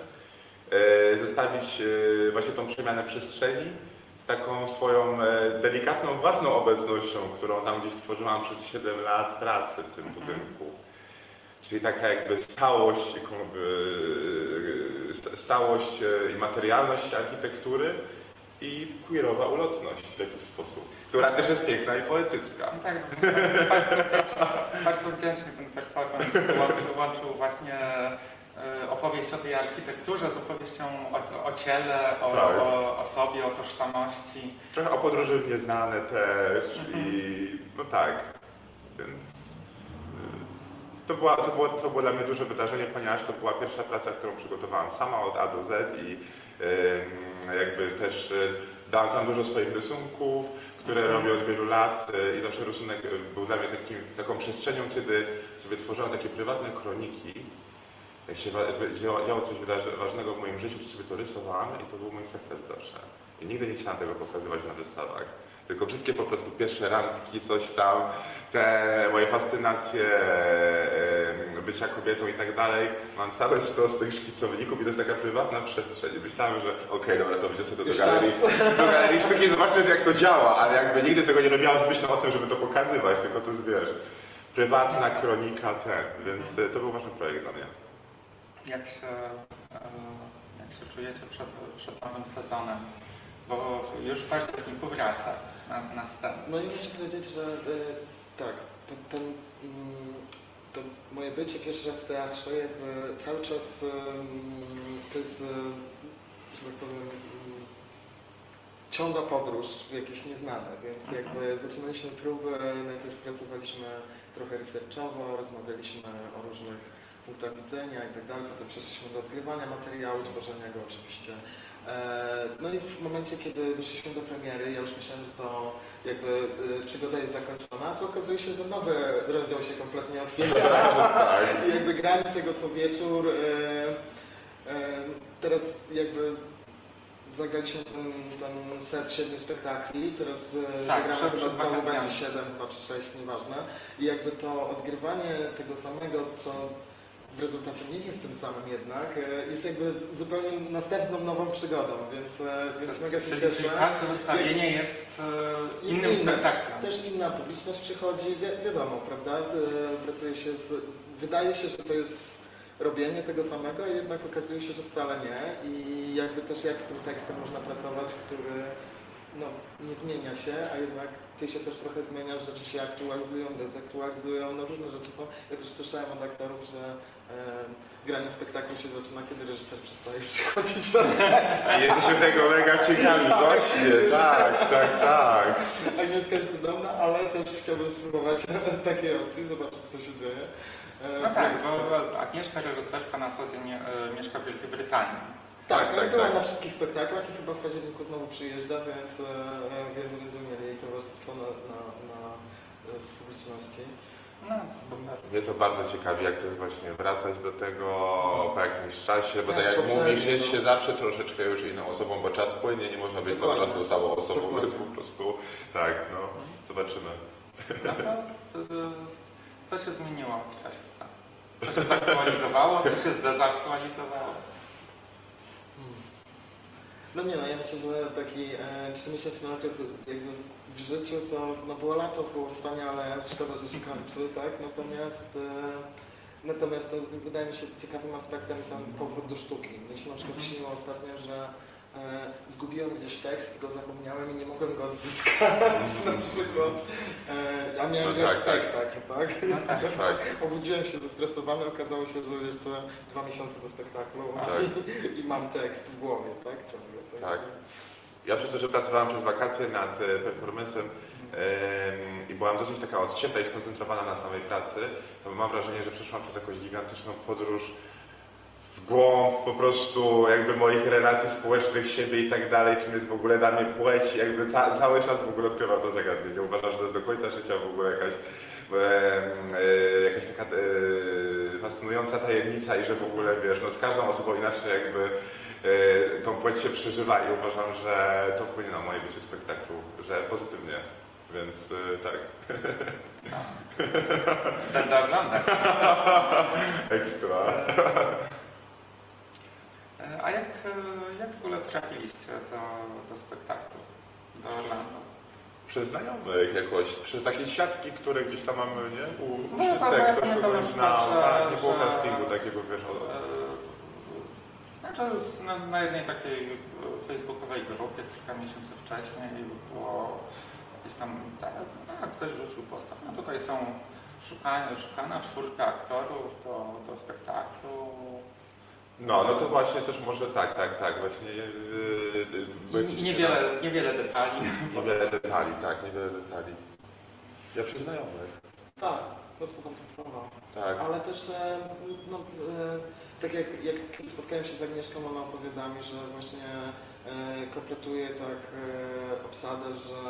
e, zestawić e, właśnie tą przemianę przestrzeni z taką swoją delikatną własną obecnością, którą tam gdzieś tworzyłam przez 7 lat pracy w tym budynku. Czyli taka jakby stałość, stałość i materialność architektury i queerowa ulotność w jakiś sposób, która też jest piękna i poetycka. no tak, bardzo wdzięczny, bardzo wdzięczny ten performance łączył, łączył właśnie e, opowieść o tej architekturze z opowieścią o, o ciele, o, Tak. o, o sobie, o tożsamości. Trochę o podróży w nieznane też i no tak, więc y, to, była, to, było, to było dla mnie duże wydarzenie, ponieważ to była pierwsza praca, którą przygotowałam sama od A do Z i jakby też y, dałam tam dużo swoich rysunków, które robię od wielu lat y, i zawsze rysunek był dla mnie takim, taką przestrzenią, kiedy sobie tworzyłam takie prywatne kroniki. Jak się działo, coś ważnego w moim życiu, to sobie to rysowałam i to był mój sekret zawsze. I nigdy nie chciałam tego pokazywać na wystawach. Tylko wszystkie po prostu pierwsze randki, coś tam, te moje fascynacje e, bycia kobietą i tak dalej. Mam całe stos tych szkicowników i to jest taka prywatna przestrzeń. Myślałem, że okej, dobra, to będzie sobie to do galerii, do galerii sztuki i zobaczyć jak to działa, ale jakby nigdy tego nie robiłam z myślą o tym, żeby to pokazywać, tylko to jest, wiesz, prywatna kronika ten, więc e, to był ważny projekt dla mnie. Jak się, e, jak się czujecie przed, przed nowym sezonem? Bo już w październiku wraca na. No i muszę powiedzieć, że y, tak, ten, ten, mm, to moje bycie pierwszy raz w teatrze jakby cały czas ym, to jest, y, że tak powiem, mm, ciągła podróż w jakieś nieznane, więc jakby zaczynaliśmy próby, najpierw pracowaliśmy trochę researchowo, rozmawialiśmy o różnych punktach widzenia i tak dalej, potem przeszliśmy do odgrywania materiału, tworzenia go oczywiście. E, No i w momencie, kiedy doszliśmy do premiery, ja już myślałem, że to jakby y, przygoda jest zakończona, to okazuje się, że nowy rozdział się kompletnie otwiera. Tak. I jakby granie tego co wieczór. e, e, Teraz jakby zagraliśmy ten, ten set siedmiu spektakli, teraz e, Tak, zagramy chyba znowu będzie siedem, chyba czy sześć, nieważne. I jakby to odgrywanie tego samego, co w rezultacie nie jest tym samym jednak, e, jest jakby zupełnie następną nową przygodą, więc, e, więc mega się Czyli- cieszę. czyli każde wystawienie jest, e, Jest innym inne. spektaklem. Też inna publiczność przychodzi, wi wiadomo, prawda? Pracuje się z... Wydaje się, że to jest robienie tego samego, a jednak okazuje się, że wcale nie. I jakby też jak z tym tekstem można pracować, który no, nie zmienia się, a jednak ty się też trochę zmieniasz, rzeczy się aktualizują, dezaktualizują, no różne rzeczy są. Ja też słyszałem od aktorów, że e, granie spektaklu się zaczyna, kiedy reżyser przestaje przychodzić na I jesteśmy tego mega ciekawi, właśnie, tak, tak, tak. Agnieszka jest cudowna, ale też chciałbym spróbować takiej opcji, zobaczyć co się dzieje. E, No tak, bo Agnieszka, reżyserka na co dzień e, mieszka w Wielkiej Brytanii. Tak, Tak, ale tak, była tak. na wszystkich spektaklach i chyba w październiku znowu przyjeżdża, więc, e, e, więc będziemy mieli jej towarzystwo na, na, na, e, w publiczności. No. Mnie to bardzo ciekawi, jak to jest właśnie wracać do tego po jakimś czasie, bo tak Tak, jak mówisz, jest się zawsze troszeczkę już inną osobą, bo czas płynie, nie można być cały czas tą samą osobą, Dokładnie. więc po prostu, tak, no, zobaczymy. No to co się zmieniło w czasie? Co się zaktualizowało, co się zdezaktualizowało? No nie no, ja myślę, że taki e, trzymiesięczny okres jakby w życiu to no było lato, było wspaniale, szkoda, że się kończy, tak? Natomiast e, natomiast to wydaje mi się ciekawym aspektem sam powrót do sztuki. Mi się na przykład śniło ostatnio, że e, zgubiłem gdzieś tekst, go zapomniałem i nie mogłem go odzyskać na przykład. E, a miałem No grać tak, spektakl, tak? No tak, tak. Obudziłem się zestresowany, okazało się, że jeszcze dwa miesiące do spektaklu Tak. i, i mam tekst w głowie, tak? Ciągle. Tak. Także- Ja przez to, że pracowałem przez wakacje nad e, performancem em, i byłam dosyć taka odcięta i skoncentrowana na samej pracy, to mam wrażenie, że przeszłam przez jakąś gigantyczną podróż w głąb po prostu jakby moich relacji społecznych, siebie i tak dalej, czym jest w ogóle dla mnie płeć, jakby ca cały czas w ogóle odkrywam to zagadnienie. Uważam, że to jest do końca życia w ogóle jakaś, em, e, jakaś taka e, fascynująca tajemnica i że w ogóle wiesz, no z każdą osobą inaczej jakby e, tą płeć się przeżywa i uważam, że to wpłynie na moje bycie spektaklu, że pozytywnie, więc e, tak, Będę oglądać. ekstra. A jak, e, jak w ogóle trafiliście do, do spektaklu, do Orlando? Przez znajomych jakoś, przez takie siatki, które gdzieś tam mamy, nie? U, No, tak, ja ktoś kogoś na znał, tak, nie było że- castingu takiego, wiesz, o, E, Znaczy na, na jednej takiej facebookowej grupie kilka miesięcy wcześniej było jakieś tam, tak, tak ktoś rzucił postaw. No tutaj są szukane, szukana czwórka aktorów do, do spektaklu. No, no to właśnie też może tak, tak, tak, właśnie. Yy, yy, I, i niewiele, niewiele detali. Niewiele detali, tak, niewiele detali. Ja przez znajomych, Tak, łatwo tak. Ale też, e, no, e, tak jak, jak spotkałem się z Agnieszką, ona opowiada mi, że właśnie e, kompletuje tak obsadę, że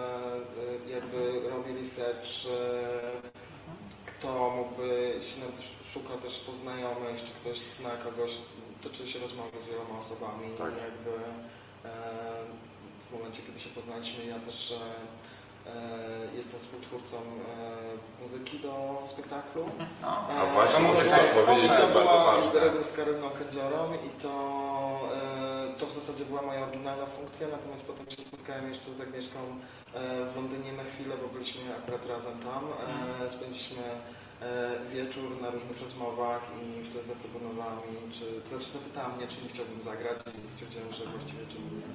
jakby robi research, kto mógłby się szuka też poznajomych, czy ktoś zna kogoś, toczy się rozmowy z wieloma osobami Tak. i jakby e, w momencie, kiedy się poznaliśmy, ja też e, e, jestem współtwórcą e, muzyki do spektaklu. No, A właśnie, muzyka powiedzieć, to była ważne. razem z Karyną Kędziorą i to, e, to w zasadzie była moja oryginalna funkcja, natomiast potem się spotkałem jeszcze z Agnieszką e, w Londynie na chwilę, bo byliśmy akurat razem tam. E, spędziliśmy e, wieczór na różnych rozmowach i wtedy zaproponowała mi, czy, to znaczy zapytała mnie, czy nie chciałbym zagrać i stwierdziłem, że właściwie czemu nie.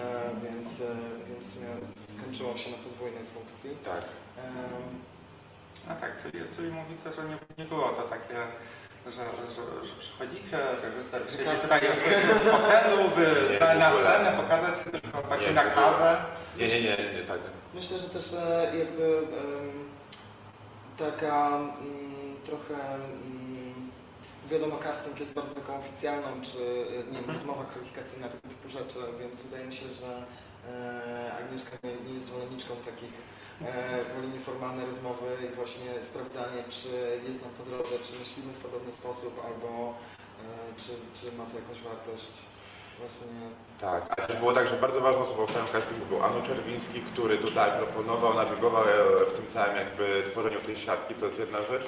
E, więc, e, więc w sumie skończyło się na podwójnej funkcji. Tak. E, No tak, czyli, czyli mówicie, że nie, nie było to takie, że, że, że, że przychodzicie, reżyser siedzi tutaj w hotelu, by Nie, na, na scenę pokazać tylko właśnie Nie, na kawę. Nie, nie, nie, nie, tak. Myślę, że też e, jakby em, taka mm, trochę mm, wiadomo casting jest bardzo taką oficjalną, czy e, nie wiem, Mhm. rozmowa kwalifikacyjna, tego typu rzeczy, więc wydaje mi się, że e, Agnieszka nie, nie jest zwolenniczką takich e, woli nieformalne rozmowy i właśnie sprawdzanie, czy jest nam po drodze, czy myślimy w podobny sposób, albo e, czy, czy ma to jakąś wartość. Właśnie Tak, a też było tak, że bardzo ważną osobą w całym castingu był Anu Czerwiński, który tutaj proponował, nawigował e, w tym całym jakby tworzeniu tej siatki, to jest jedna rzecz,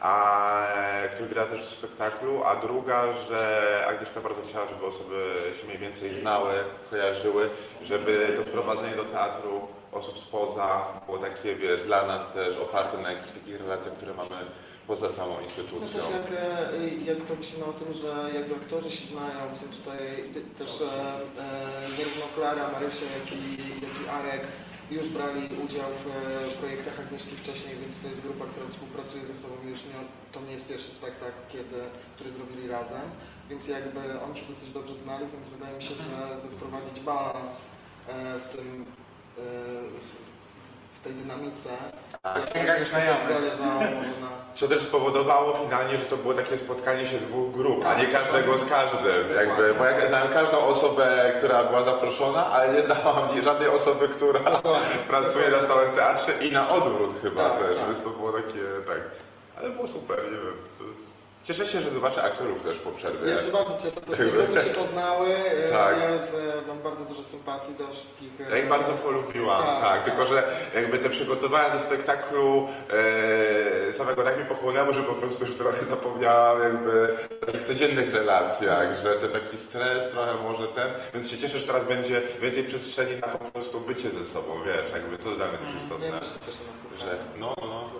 a e, który gra też w spektaklu, a druga, że Agnieszka bardzo chciała, żeby osoby się mniej więcej znały, kojarzyły, żeby to wprowadzenie do teatru osób spoza było takie, wiesz, dla nas też oparte na jakichś takich relacjach, które mamy poza samą No instytucją. też jak, e, jak pomyślimy o tym, że jakby aktorzy się znają, są tutaj też e, e, zarówno Klara, Marysia, jak i, jak i Arek już brali udział w e, projektach Agnieszki wcześniej, więc to jest grupa, która współpracuje ze sobą już nie, to nie jest pierwszy spektakl, kiedy, który zrobili razem, więc jakby oni się dosyć dobrze znali, więc wydaje mi się, że wprowadzić balans w tym tej dynamice, Tak. Jak znajomych. zależało może na Co też spowodowało finalnie, że to było takie spotkanie się dwóch grup, a nie Tak. każdego z każdym. Jakby, bo ja znałem każdą osobę, która była zaproszona, ale nie znałam żadnej osoby, która pracuje na stałym teatrze i na odwrót chyba Tak, też, tak. więc to było takie, tak. Ale było super, nie wiem, to jest Cieszę się, że zobaczę aktorów też po przerwie. Ja się bardzo cieszę, te grupy się poznały. e, Tak. Ja z, e, mam bardzo dużo sympatii do wszystkich. e, Ja ich bardzo polubiłam, tak, Tak, tylko że jakby te przygotowania do spektaklu e, samego tak mnie pochłonęło, że po prostu już trochę zapomniałam jakby o takich codziennych relacjach, że ten taki stres trochę może ten, więc się cieszę, że teraz będzie więcej przestrzeni na po prostu bycie ze sobą, wiesz, jakby to dla mnie też Ja istotne, też się cieszę na spotkanie. że no, no,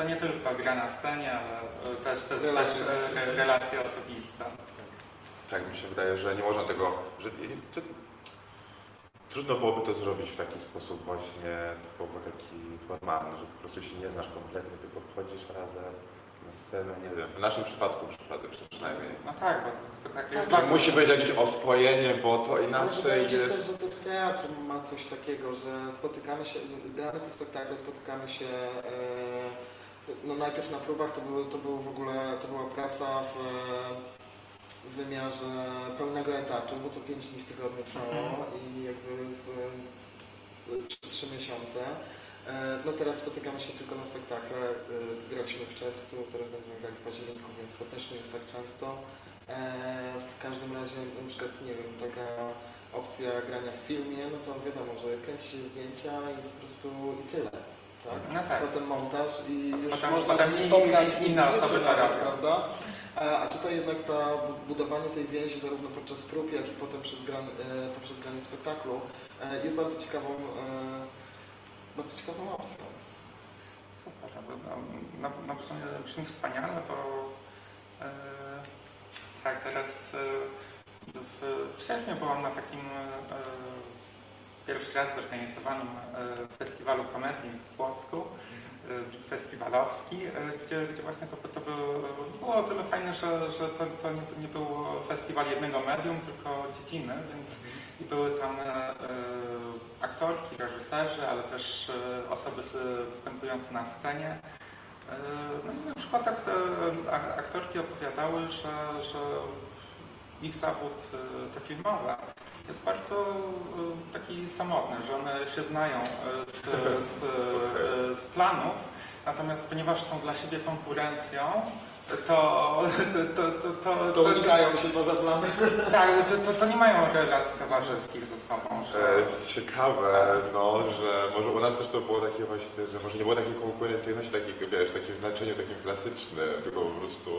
To nie tylko gra na scenie, ale e, też, też, Relacje. też e, relacje osobiste. tak mi się wydaje, że nie można tego, że to, trudno byłoby to zrobić w taki sposób właśnie typowo taki formalny, że po prostu się nie znasz kompletnie, tylko wchodzisz razem na scenę, nie wiem, w naszym przypadku przypadek przynajmniej. No tak, bo spektakl jest Że bardzo... musi być jakieś oswojenie, bo to inaczej jest... że też teatr ma coś takiego, że spotykamy się, gramy te spektakle, spotykamy się, e, no najpierw na próbach to, były, to było w ogóle, to była praca w, w wymiarze pełnego etatu, bo to 5 dni w tygodniu trwało i jakby z, z, 3 miesiące. E, No teraz spotykamy się tylko na spektakle, e, graliśmy w czerwcu, teraz będziemy grać w październiku, więc to też nie jest tak często. E, W każdym razie na przykład, nie wiem, taka opcja grania w filmie, no to wiadomo, że kręci się zdjęcia i po prostu i tyle. Tak? No tak. Potem montaż i już Potem- można potem się spotkać życiu osoby to nawet, prawda? A, a tutaj jednak bu- budowanie tej więzi zarówno podczas prób, jak i potem przez gran, e, poprzez granie spektaklu e, jest bardzo ciekawą, e, bardzo ciekawą opcją. Super, no, no, no, no brzmi, brzmi wspaniale, bo e, tak, teraz e, w, w sierpniu byłam na takim e, pierwszy raz zorganizowanym e, festiwalu komedii w Płocku, e, festiwalowski, e, gdzie, gdzie właśnie to, to było, było o tyle fajne, że, że to, to nie, nie był festiwal jednego medium, tylko dziedziny, więc i były tam aktorki, reżyserzy, ale też osoby występujące na scenie. No i na przykład aktorki opowiadały, że, że ich zawód e, te filmowe jest bardzo e, taki samotny, że one się znają e, z, z, z planów, natomiast ponieważ są dla siebie konkurencją, to, to, to, to, to, To unikają się poza planem. tak, to, to, to nie mają relacji towarzyskich ze sobą. Że... Ciekawe, no, że może u nas też to było takie właśnie, że może nie było takiej konkurencyjności, takiej, wiesz, w takim znaczeniu takim klasycznym, tylko po prostu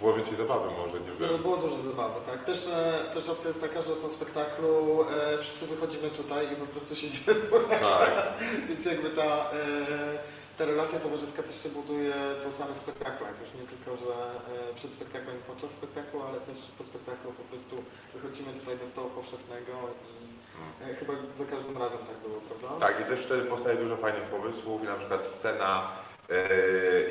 było więcej zabawy może, nie No, wiem. było dużo zabawy, tak. Też, e, też opcja jest taka, że po spektaklu e, wszyscy wychodzimy tutaj i po prostu siedzimy Tak, Więc jakby ta, e, ta relacja towarzyska też się buduje po samych spektaklach. Już nie tylko, że e, przed spektaklem i podczas spektaklu, ale też po spektaklu po prostu wychodzimy tutaj do stołu powszechnego i e, chyba za każdym razem tak było, prawda? tak i też wtedy powstaje dużo fajnych pomysłów i na przykład scena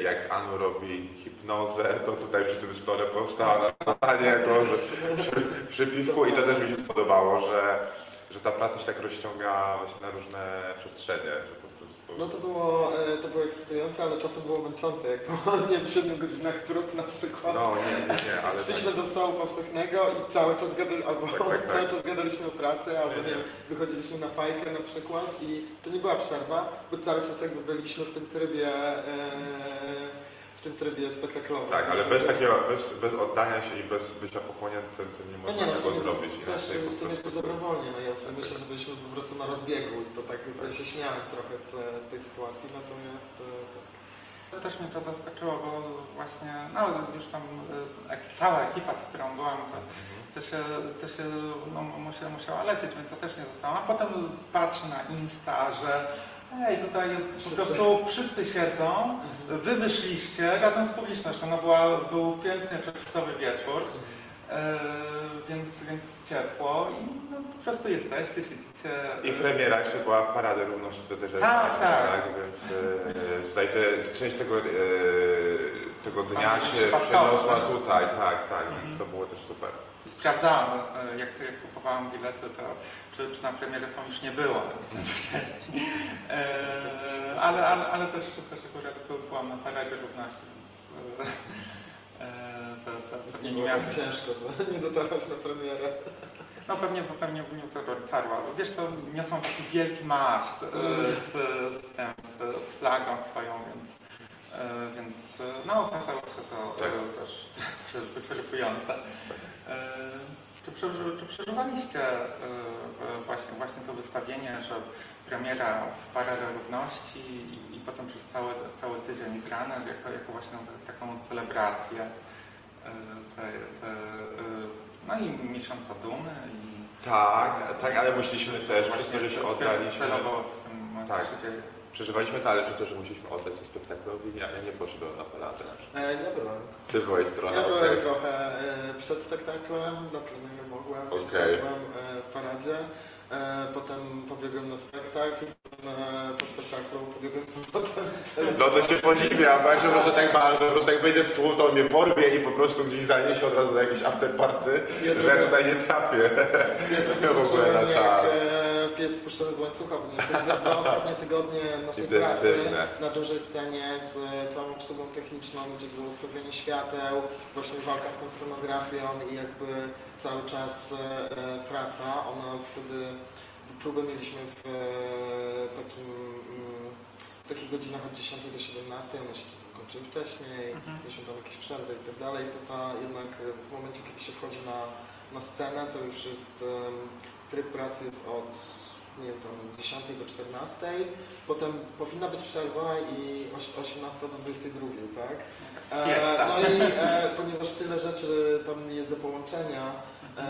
jak Anu robi hipnozę, to tutaj przy tym stole powstała na spotkanie to, że przy, przy piwku i to też mi się spodobało, że, że ta praca się tak rozciąga właśnie na różne przestrzenie, że. No to było, e, to było ekscytujące, ale czasem było męczące, jak było, nie wiem, 7 godzinach prób na przykład. No nie, nie, nie, ale tak, do stołu powszechnego i cały czas gadali, albo Tak, tak, tak. cały czas gadaliśmy o pracy, albo Nie, nie, nie. wiem, wychodziliśmy na fajkę na przykład i to nie była przerwa, bo cały czas jakby byliśmy w tym trybie, e, w tym trybie spektaklowym. tak, ale bez takiego, bez, bez oddania się i bez bycia pochłoniętym, to nie No można nie, no tego zrobić też w sumie też dobrowolnie, no ja myślę, że byliśmy po prostu na rozbiegu i to tak ja się śmiałem trochę z, z tej sytuacji, natomiast e, tak. Też mnie to zaskoczyło, bo właśnie, no już tam e, cała ekipa, z którą byłam, to, to się, to się no, musiała, musiała lecieć, więc ja też nie zostałam. A potem patrzę na Insta, że ej, tutaj po prostu wszyscy siedzą, wy wyszliście razem z publicznością, no była, był piękny czerwcowy wieczór. E, więc, więc ciepło i no, po prostu jesteście, siedzicie. I premiera jeszcze była w Paradę Równości, to też jest Tak, ważne, tak. Więc e, tutaj te, część tego, e, tego dnia się Przypadkowo, przeniosła tak? tutaj, tak, tak, Mhm. więc to było też super. Sprawdzałam, e, jak, jak kupowałam bilety, to czy, na premierę są już nie było, wcześniej. E, ale, ale, ale też, też akurat byłam na Paradzie Równości, więc e, e, to, to Więc nie, nie nie tak ciężko, że nie dotarłaś na premierę. No pewnie, pewnie bym to dotarła. Wiesz co, niosą taki wielki maszt e, z, z, tym, z, z flagą swoją, więc E, Więc e, no, okazało się to Tak. e, też, też wyczerpujące. Czy, czy przeżywaliście e, e, właśnie, właśnie to wystawienie, że premiera w Parę Równości i, i potem przez cały, cały tydzień grane jako, jako właśnie taką celebrację e, te, te, no i miesiąca dumy i Tak, tak, ale myśleliśmy też, przez to, że się oddaliśmy, Celowo w tym Tak. się dzieje. Przeżywaliśmy to, ale przez to, że musieliśmy oddać się spektaklowi, ja, ja nie poszedłem na paladę. E, ja byłem. Ty byłeś trochę, Ja okej. byłem trochę e, przed spektaklem, na premierę mogłem, Okej. okay. e, w paradzie. E, potem pobiegłem na spektakl, potem, e, po spektaklu pobiegłem potem No to się podziwiam, bo ja się tak bałem, że po prostu jak wejdę w tłum, to on mnie porwie i po prostu gdzieś zaniesie od razu do jakiejś afterparty, że ja trochę- tutaj nie trafię. Ja w ogóle na jak czas. e, pies spuszczony z łańcucha, bo dwa ostatnie tygodnie naszej pracy na dużej scenie z całą obsługą techniczną, gdzie było ustawienie świateł, właśnie walka z tą scenografią i jakby cały czas e, praca. Ona wtedy, próbę mieliśmy w e, takim, mm, w takich godzinach od 10 do 17, one się kończyły wcześniej, Mhm. mieliśmy tam jakieś przerwy i tak dalej, to ta jednak w momencie, kiedy się wchodzi na, na scenę, to już jest tryb pracy jest od nie wiem, tam 10 do 14, potem powinna być przerwa i oś- 18 do 22, tak? E, no i e, ponieważ tyle rzeczy tam jest do połączenia, e,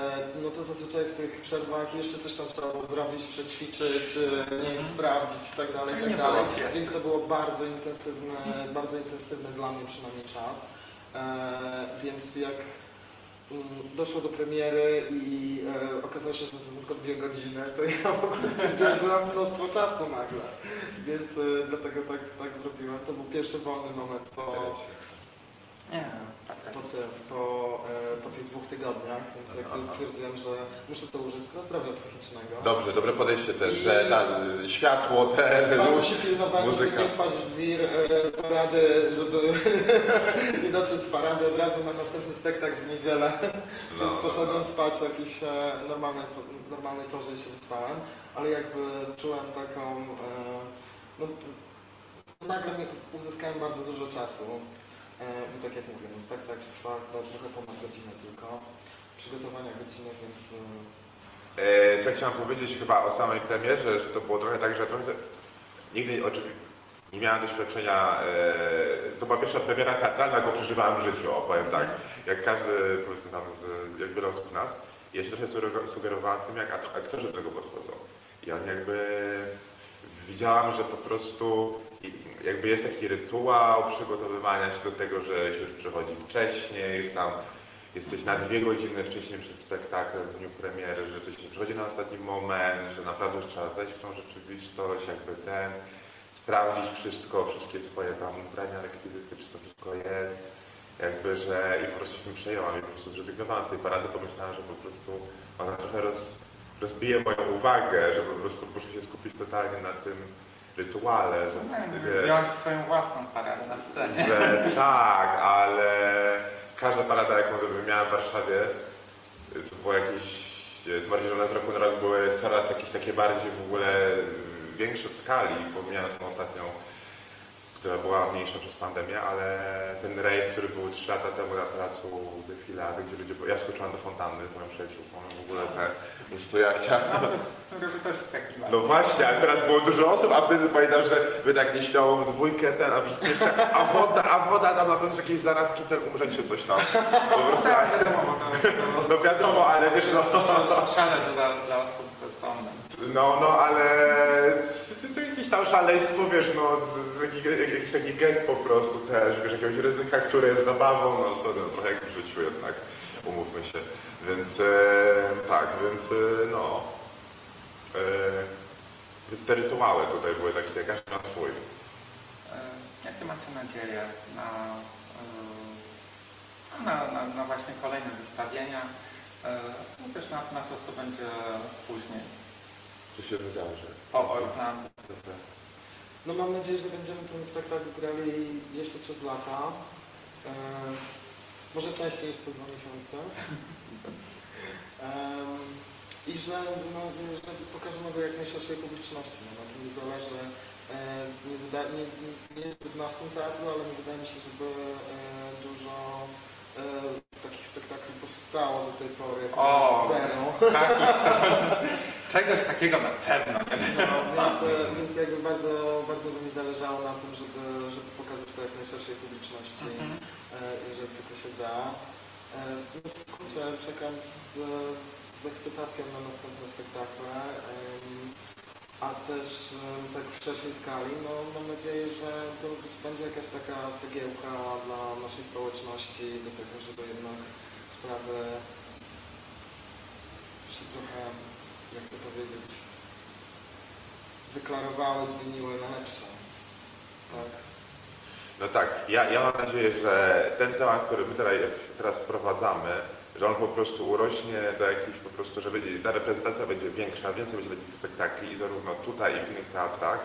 no to zazwyczaj w tych przerwach jeszcze coś tam trzeba było zrobić, przećwiczyć, e, nie wiem, sprawdzić i tak dalej, i Nie tak dalej. Więc to było bardzo intensywne, bardzo intensywny dla mnie przynajmniej czas. E, więc jak doszło do premiery i e, okazało się, że to są tylko dwie godziny, to ja w ogóle stwierdziłem, że mam mnóstwo czasu nagle. Więc e, dlatego tak, tak zrobiłem. To był pierwszy wolny moment po, Nie, po, tym, po, e, po tych dwóch tygodniach, więc jakby stwierdziłem, że muszę to użyć dla zdrowia psychicznego. Dobrze, dobre podejście też, że ta, y, światło, te Bardzo się pilnowałem, muzyka. żeby nie wpaść w wir e, parady, żeby nie dotrzeć z parady od razu na następny spektakl w niedzielę. No, Więc no, poszedłem no. spać w jakiejś e, normalnej, normalnej porze i się wyspałem, ale jakby czułem taką, e, no, nagle uzyskałem bardzo dużo czasu i tak jak mówię, no, spektakl trwa trochę ponad godzinę tylko, przygotowania godziny, więc e, E, co chciałem powiedzieć chyba o samej premierze, że to było trochę tak, że trochę nigdy oczywiście nie miałem doświadczenia, e, to była pierwsza premiera teatralna, jaką przeżywałem w życiu, opowiem tak, jak każdy, powiedzmy tam, z, jak wiele osób z nas. Ja się trochę sugerowałem tym, jak ak- aktorzy do tego podchodzą. On jakby, widziałam, że po prostu jakby jest taki rytuał przygotowywania się do tego, że się już przychodzi wcześniej, że tam jesteś na dwie godziny wcześniej przed spektaklem w dniu premiery, że coś nie przychodzi na ostatni moment, że naprawdę już trzeba wejść w tą rzeczywistość, jakby ten, sprawdzić wszystko, wszystkie swoje tam ubrania, rekwizyty, czy to wszystko jest, jakby, że i po prostu się tym przejęłam i po prostu zrezygnowałam z tej parady, pomyślałam, że po prostu ona trochę roz, rozbije moją uwagę, że po prostu muszę się skupić totalnie na tym rytuale, że Miałeś swoją własną paradę na scenie. że tak, ale każda parada, jaką miałem w Warszawie, to było jakieś, tym bardziej, że one z roku na rok były coraz jakieś takie bardziej w ogóle większe w skali, pomijając tą ostatnią, która była mniejsza przez pandemię, ale ten rave, który był 3 lata temu na placu Defilady, gdzie ludzie, ja skoczyłam do fontanny z moją przyjaciółką, w ogóle te, więc to ja chciałem, no właśnie, ale teraz było dużo osób, a wtedy pamiętam, że wy tak nieśmiało w dwójkę ten, a wszyscy jeszcze, a woda, a woda, tam na pewno jakieś zarazki, ten umrzecie coś tam. Po prostu, Tak, wiadomo, no wiadomo, ale wiesz, no, dla, dla osób bezdomnych. no, no, ale to, jakieś tam szaleństwo, wiesz, no, jakiś taki gest po prostu też, wiesz, jakiegoś ryzyka, które jest zabawą, no sorry, no, trochę jak w życiu jednak, umówmy się. Więc e, tak, więc e, no, e, więc te rytuały tutaj były takie, każdy ma swój. E, Jakie macie nadzieję na, e, na, na, na właśnie kolejne wystawienia? E, No też na, na to, co będzie później Co się wydarzy? po Orlando. No mam nadzieję, że będziemy ten spektakl grali jeszcze przez lata. Może częściej niż co dwa miesiące. I że, no, że pokażemy go jak najszerszej publiczności. No, na tym mi zależy. Nie, wyda, nie, nie, wyznawcą teatru, ale nie wydaje mi się, żeby dużo takich spektakli powstało do tej pory. O! Zero. Tak, czegoś takiego na pewno No, więc, e, więc jakby bardzo, bardzo by mi zależało na tym, żeby, żeby pokazać to jak najszerszej publiczności, Mhm. e, jeżeli tylko się da. Skrócie czekam z, z ekscytacją na następne spektakle, a też tak w szerszej skali, no mam nadzieję, że to będzie jakaś taka cegiełka dla naszej społeczności do tego, żeby jednak sprawy się trochę, jak to powiedzieć, wyklarowały, zmieniły na lepsze. Tak. No tak, ja, ja mam nadzieję, że ten temat, który my teraz, teraz wprowadzamy, że on po prostu urośnie do jakichś po prostu, że będzie, ta reprezentacja będzie większa, więcej będzie takich spektakli i zarówno tutaj i w innych teatrach,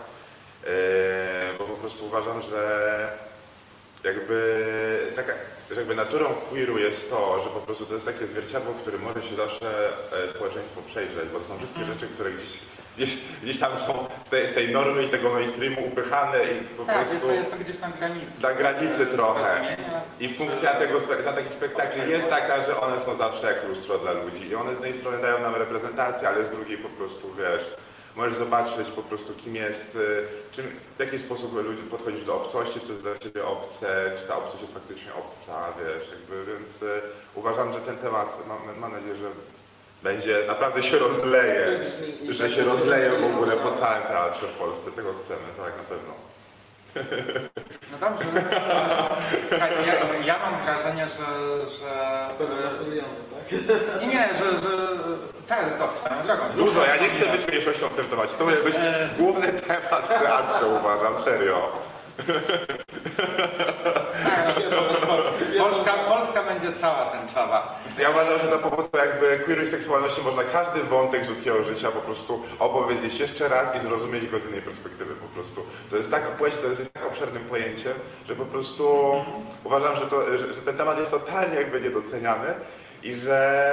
Eee, bo po prostu uważam, że jakby taka, że jakby naturą queeru jest to, że po prostu to jest takie zwierciadło, w którym może się zawsze e, społeczeństwo przejrzeć, bo to są wszystkie Mhm. rzeczy, które gdzieś, gdzieś, gdzieś tam są z tej, z tej normy i tego mainstreamu upychane i po Tak, prostu... to, jest to gdzieś na granicy. Na granicy trochę. Zrozumienia. I funkcja tego, za takich spektakli jest taka, że one są zawsze jak lustro dla ludzi. I one z jednej strony dają nam reprezentację, ale z drugiej po prostu, wiesz, możesz zobaczyć po prostu kim jest, y, czym, w jaki sposób ludzi podchodzisz do obcości, co jest dla ciebie obce, czy ta obcość jest faktycznie obca, wiesz, jakby, więc y, uważam, że ten temat, mam, mam nadzieję, że będzie, naprawdę się rozleje, że się rozleje w ogóle po całym teatrze w Polsce. Tego chcemy, tak, na pewno. No dobrze, słuchaj, ja, ja mam wrażenie, że, że tak? nie, nie, że, że te, to swoją drogą. Dużo, ja nie chcę być mniejszością w tym temacie. To powinien być E, główny temat w teatrze, uważam, serio. Polska, Polska będzie cała tęczowa. Ja uważam, że za pomocą jakby queeru i seksualności można każdy wątek z ludzkiego życia po prostu opowiedzieć jeszcze raz i zrozumieć go z innej perspektywy po prostu. To jest tak, płeć to jest, tak obszernym pojęciem, że po prostu uważam, że, to, że, że ten temat jest totalnie jakby niedoceniany i że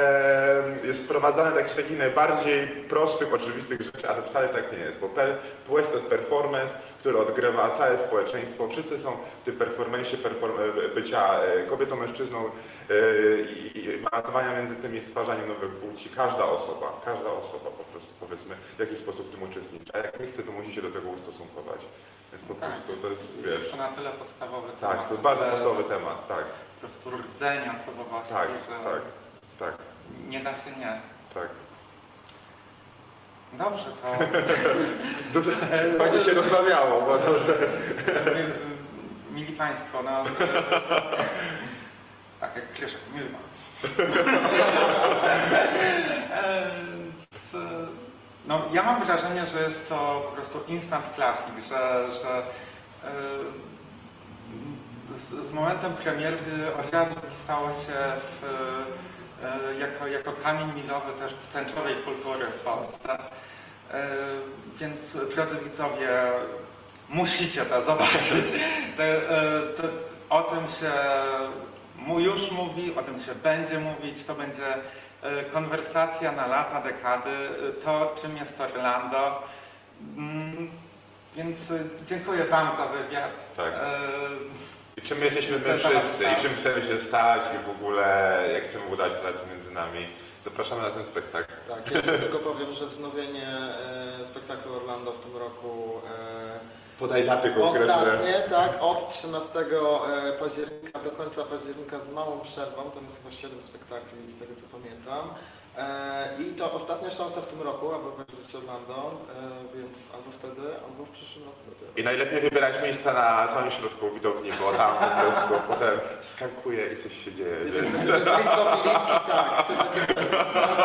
jest sprowadzany do jakichś takich najbardziej prostych, oczywistych rzeczy, a to wcale tak nie jest, bo płeć to jest performance, który odgrywa całe społeczeństwo. Wszyscy są w tym performencie perform bycia e, kobietą, mężczyzną e, i, i balansowania między tym i stwarzaniem nowych płci. Każda osoba, każda osoba po prostu powiedzmy w jakiś sposób w tym uczestniczy, a jak nie chce, to musi się do tego ustosunkować. Więc po Tak. prostu to jest, Jest wiesz, to na tyle podstawowy tak, temat. to jest bardzo podstawowy temat, tak, Po prostu rdzenia osobowości, tak, że tak, tak, nie da się nie. tak. Dobrze, to Dobrze, Fajnie się rozmawiało, bo e, mili Państwo, no tak jak Krzyszek Milman. No, ja mam wrażenie, że jest to po prostu instant classic, że, że z, z momentem premiery od razu wpisało się w, jako, jako kamień milowy też tęczowej kultury w Polsce. E, Więc drodzy widzowie, musicie to zobaczyć. Te, e, o tym się już mówi, o tym się będzie mówić, to będzie e, konwersacja na lata, dekady, e, to czym jest Orlando. Mm, Więc e, dziękuję Wam za wywiad. Tak. I czym my jesteśmy my wszyscy i czym chcemy się stać i w ogóle jak chcemy budować relacje między nami. Zapraszamy na ten spektakl. Tak, ja tylko powiem, że wznowienie e, spektaklu Orlando w tym roku e, Podaj daty konkretne. ostatnie, tak, od 13 e, października do końca października z małą przerwą, tam jest chyba 7 spektakli z tego co pamiętam. E, I to ostatnia szansa w tym roku, aby obejrzeć Orlando, e, więc albo wtedy, albo w przyszłym roku. I najlepiej wybierać miejsca na samym środku widowni, bo tam po prostu potem skakuje i coś się dzieje. Jeżeli Więc chcecie być blisko Filipki, tak, siedzecie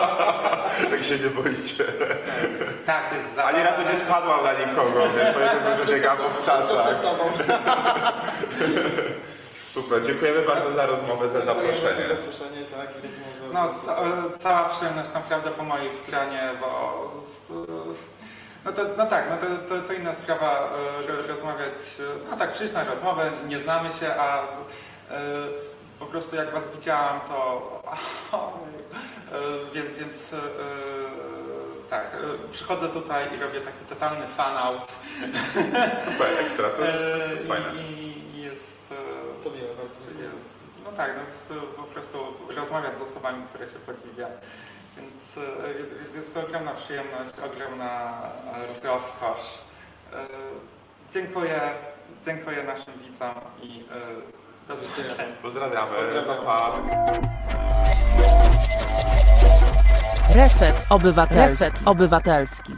tak się nie boicie. tak, jest za. Ani razu nie spadłam na nikogo, więc powiedzmy, że biegam przed tobą. Super, dziękujemy bardzo za rozmowę, za Dziękuję zaproszenie. Za zaproszenie, tak, i rozmowę. No, ca- cała przyjemność naprawdę po mojej stronie, bo no, to, no tak, no to, to, to inna sprawa e, ro- rozmawiać, e, no tak, przyjść na rozmowę, nie znamy się, a e, po prostu jak Was widziałam, to e, więc, więc e, tak, e, przychodzę tutaj i robię taki totalny fan out. Super, ekstra, to jest, to jest E, fajne. To miłe bardzo. no tak, no po prostu rozmawiać z osobami, które się podziwia. Więc e, jest to ogromna przyjemność, ogromna e, rozkosz. E, Dziękuję, dziękuję naszym widzom i do zobaczenia. Pozdrawiamy. Pozdrawiamy. Pa. Reset Obywatelski. Reset Obywatelski.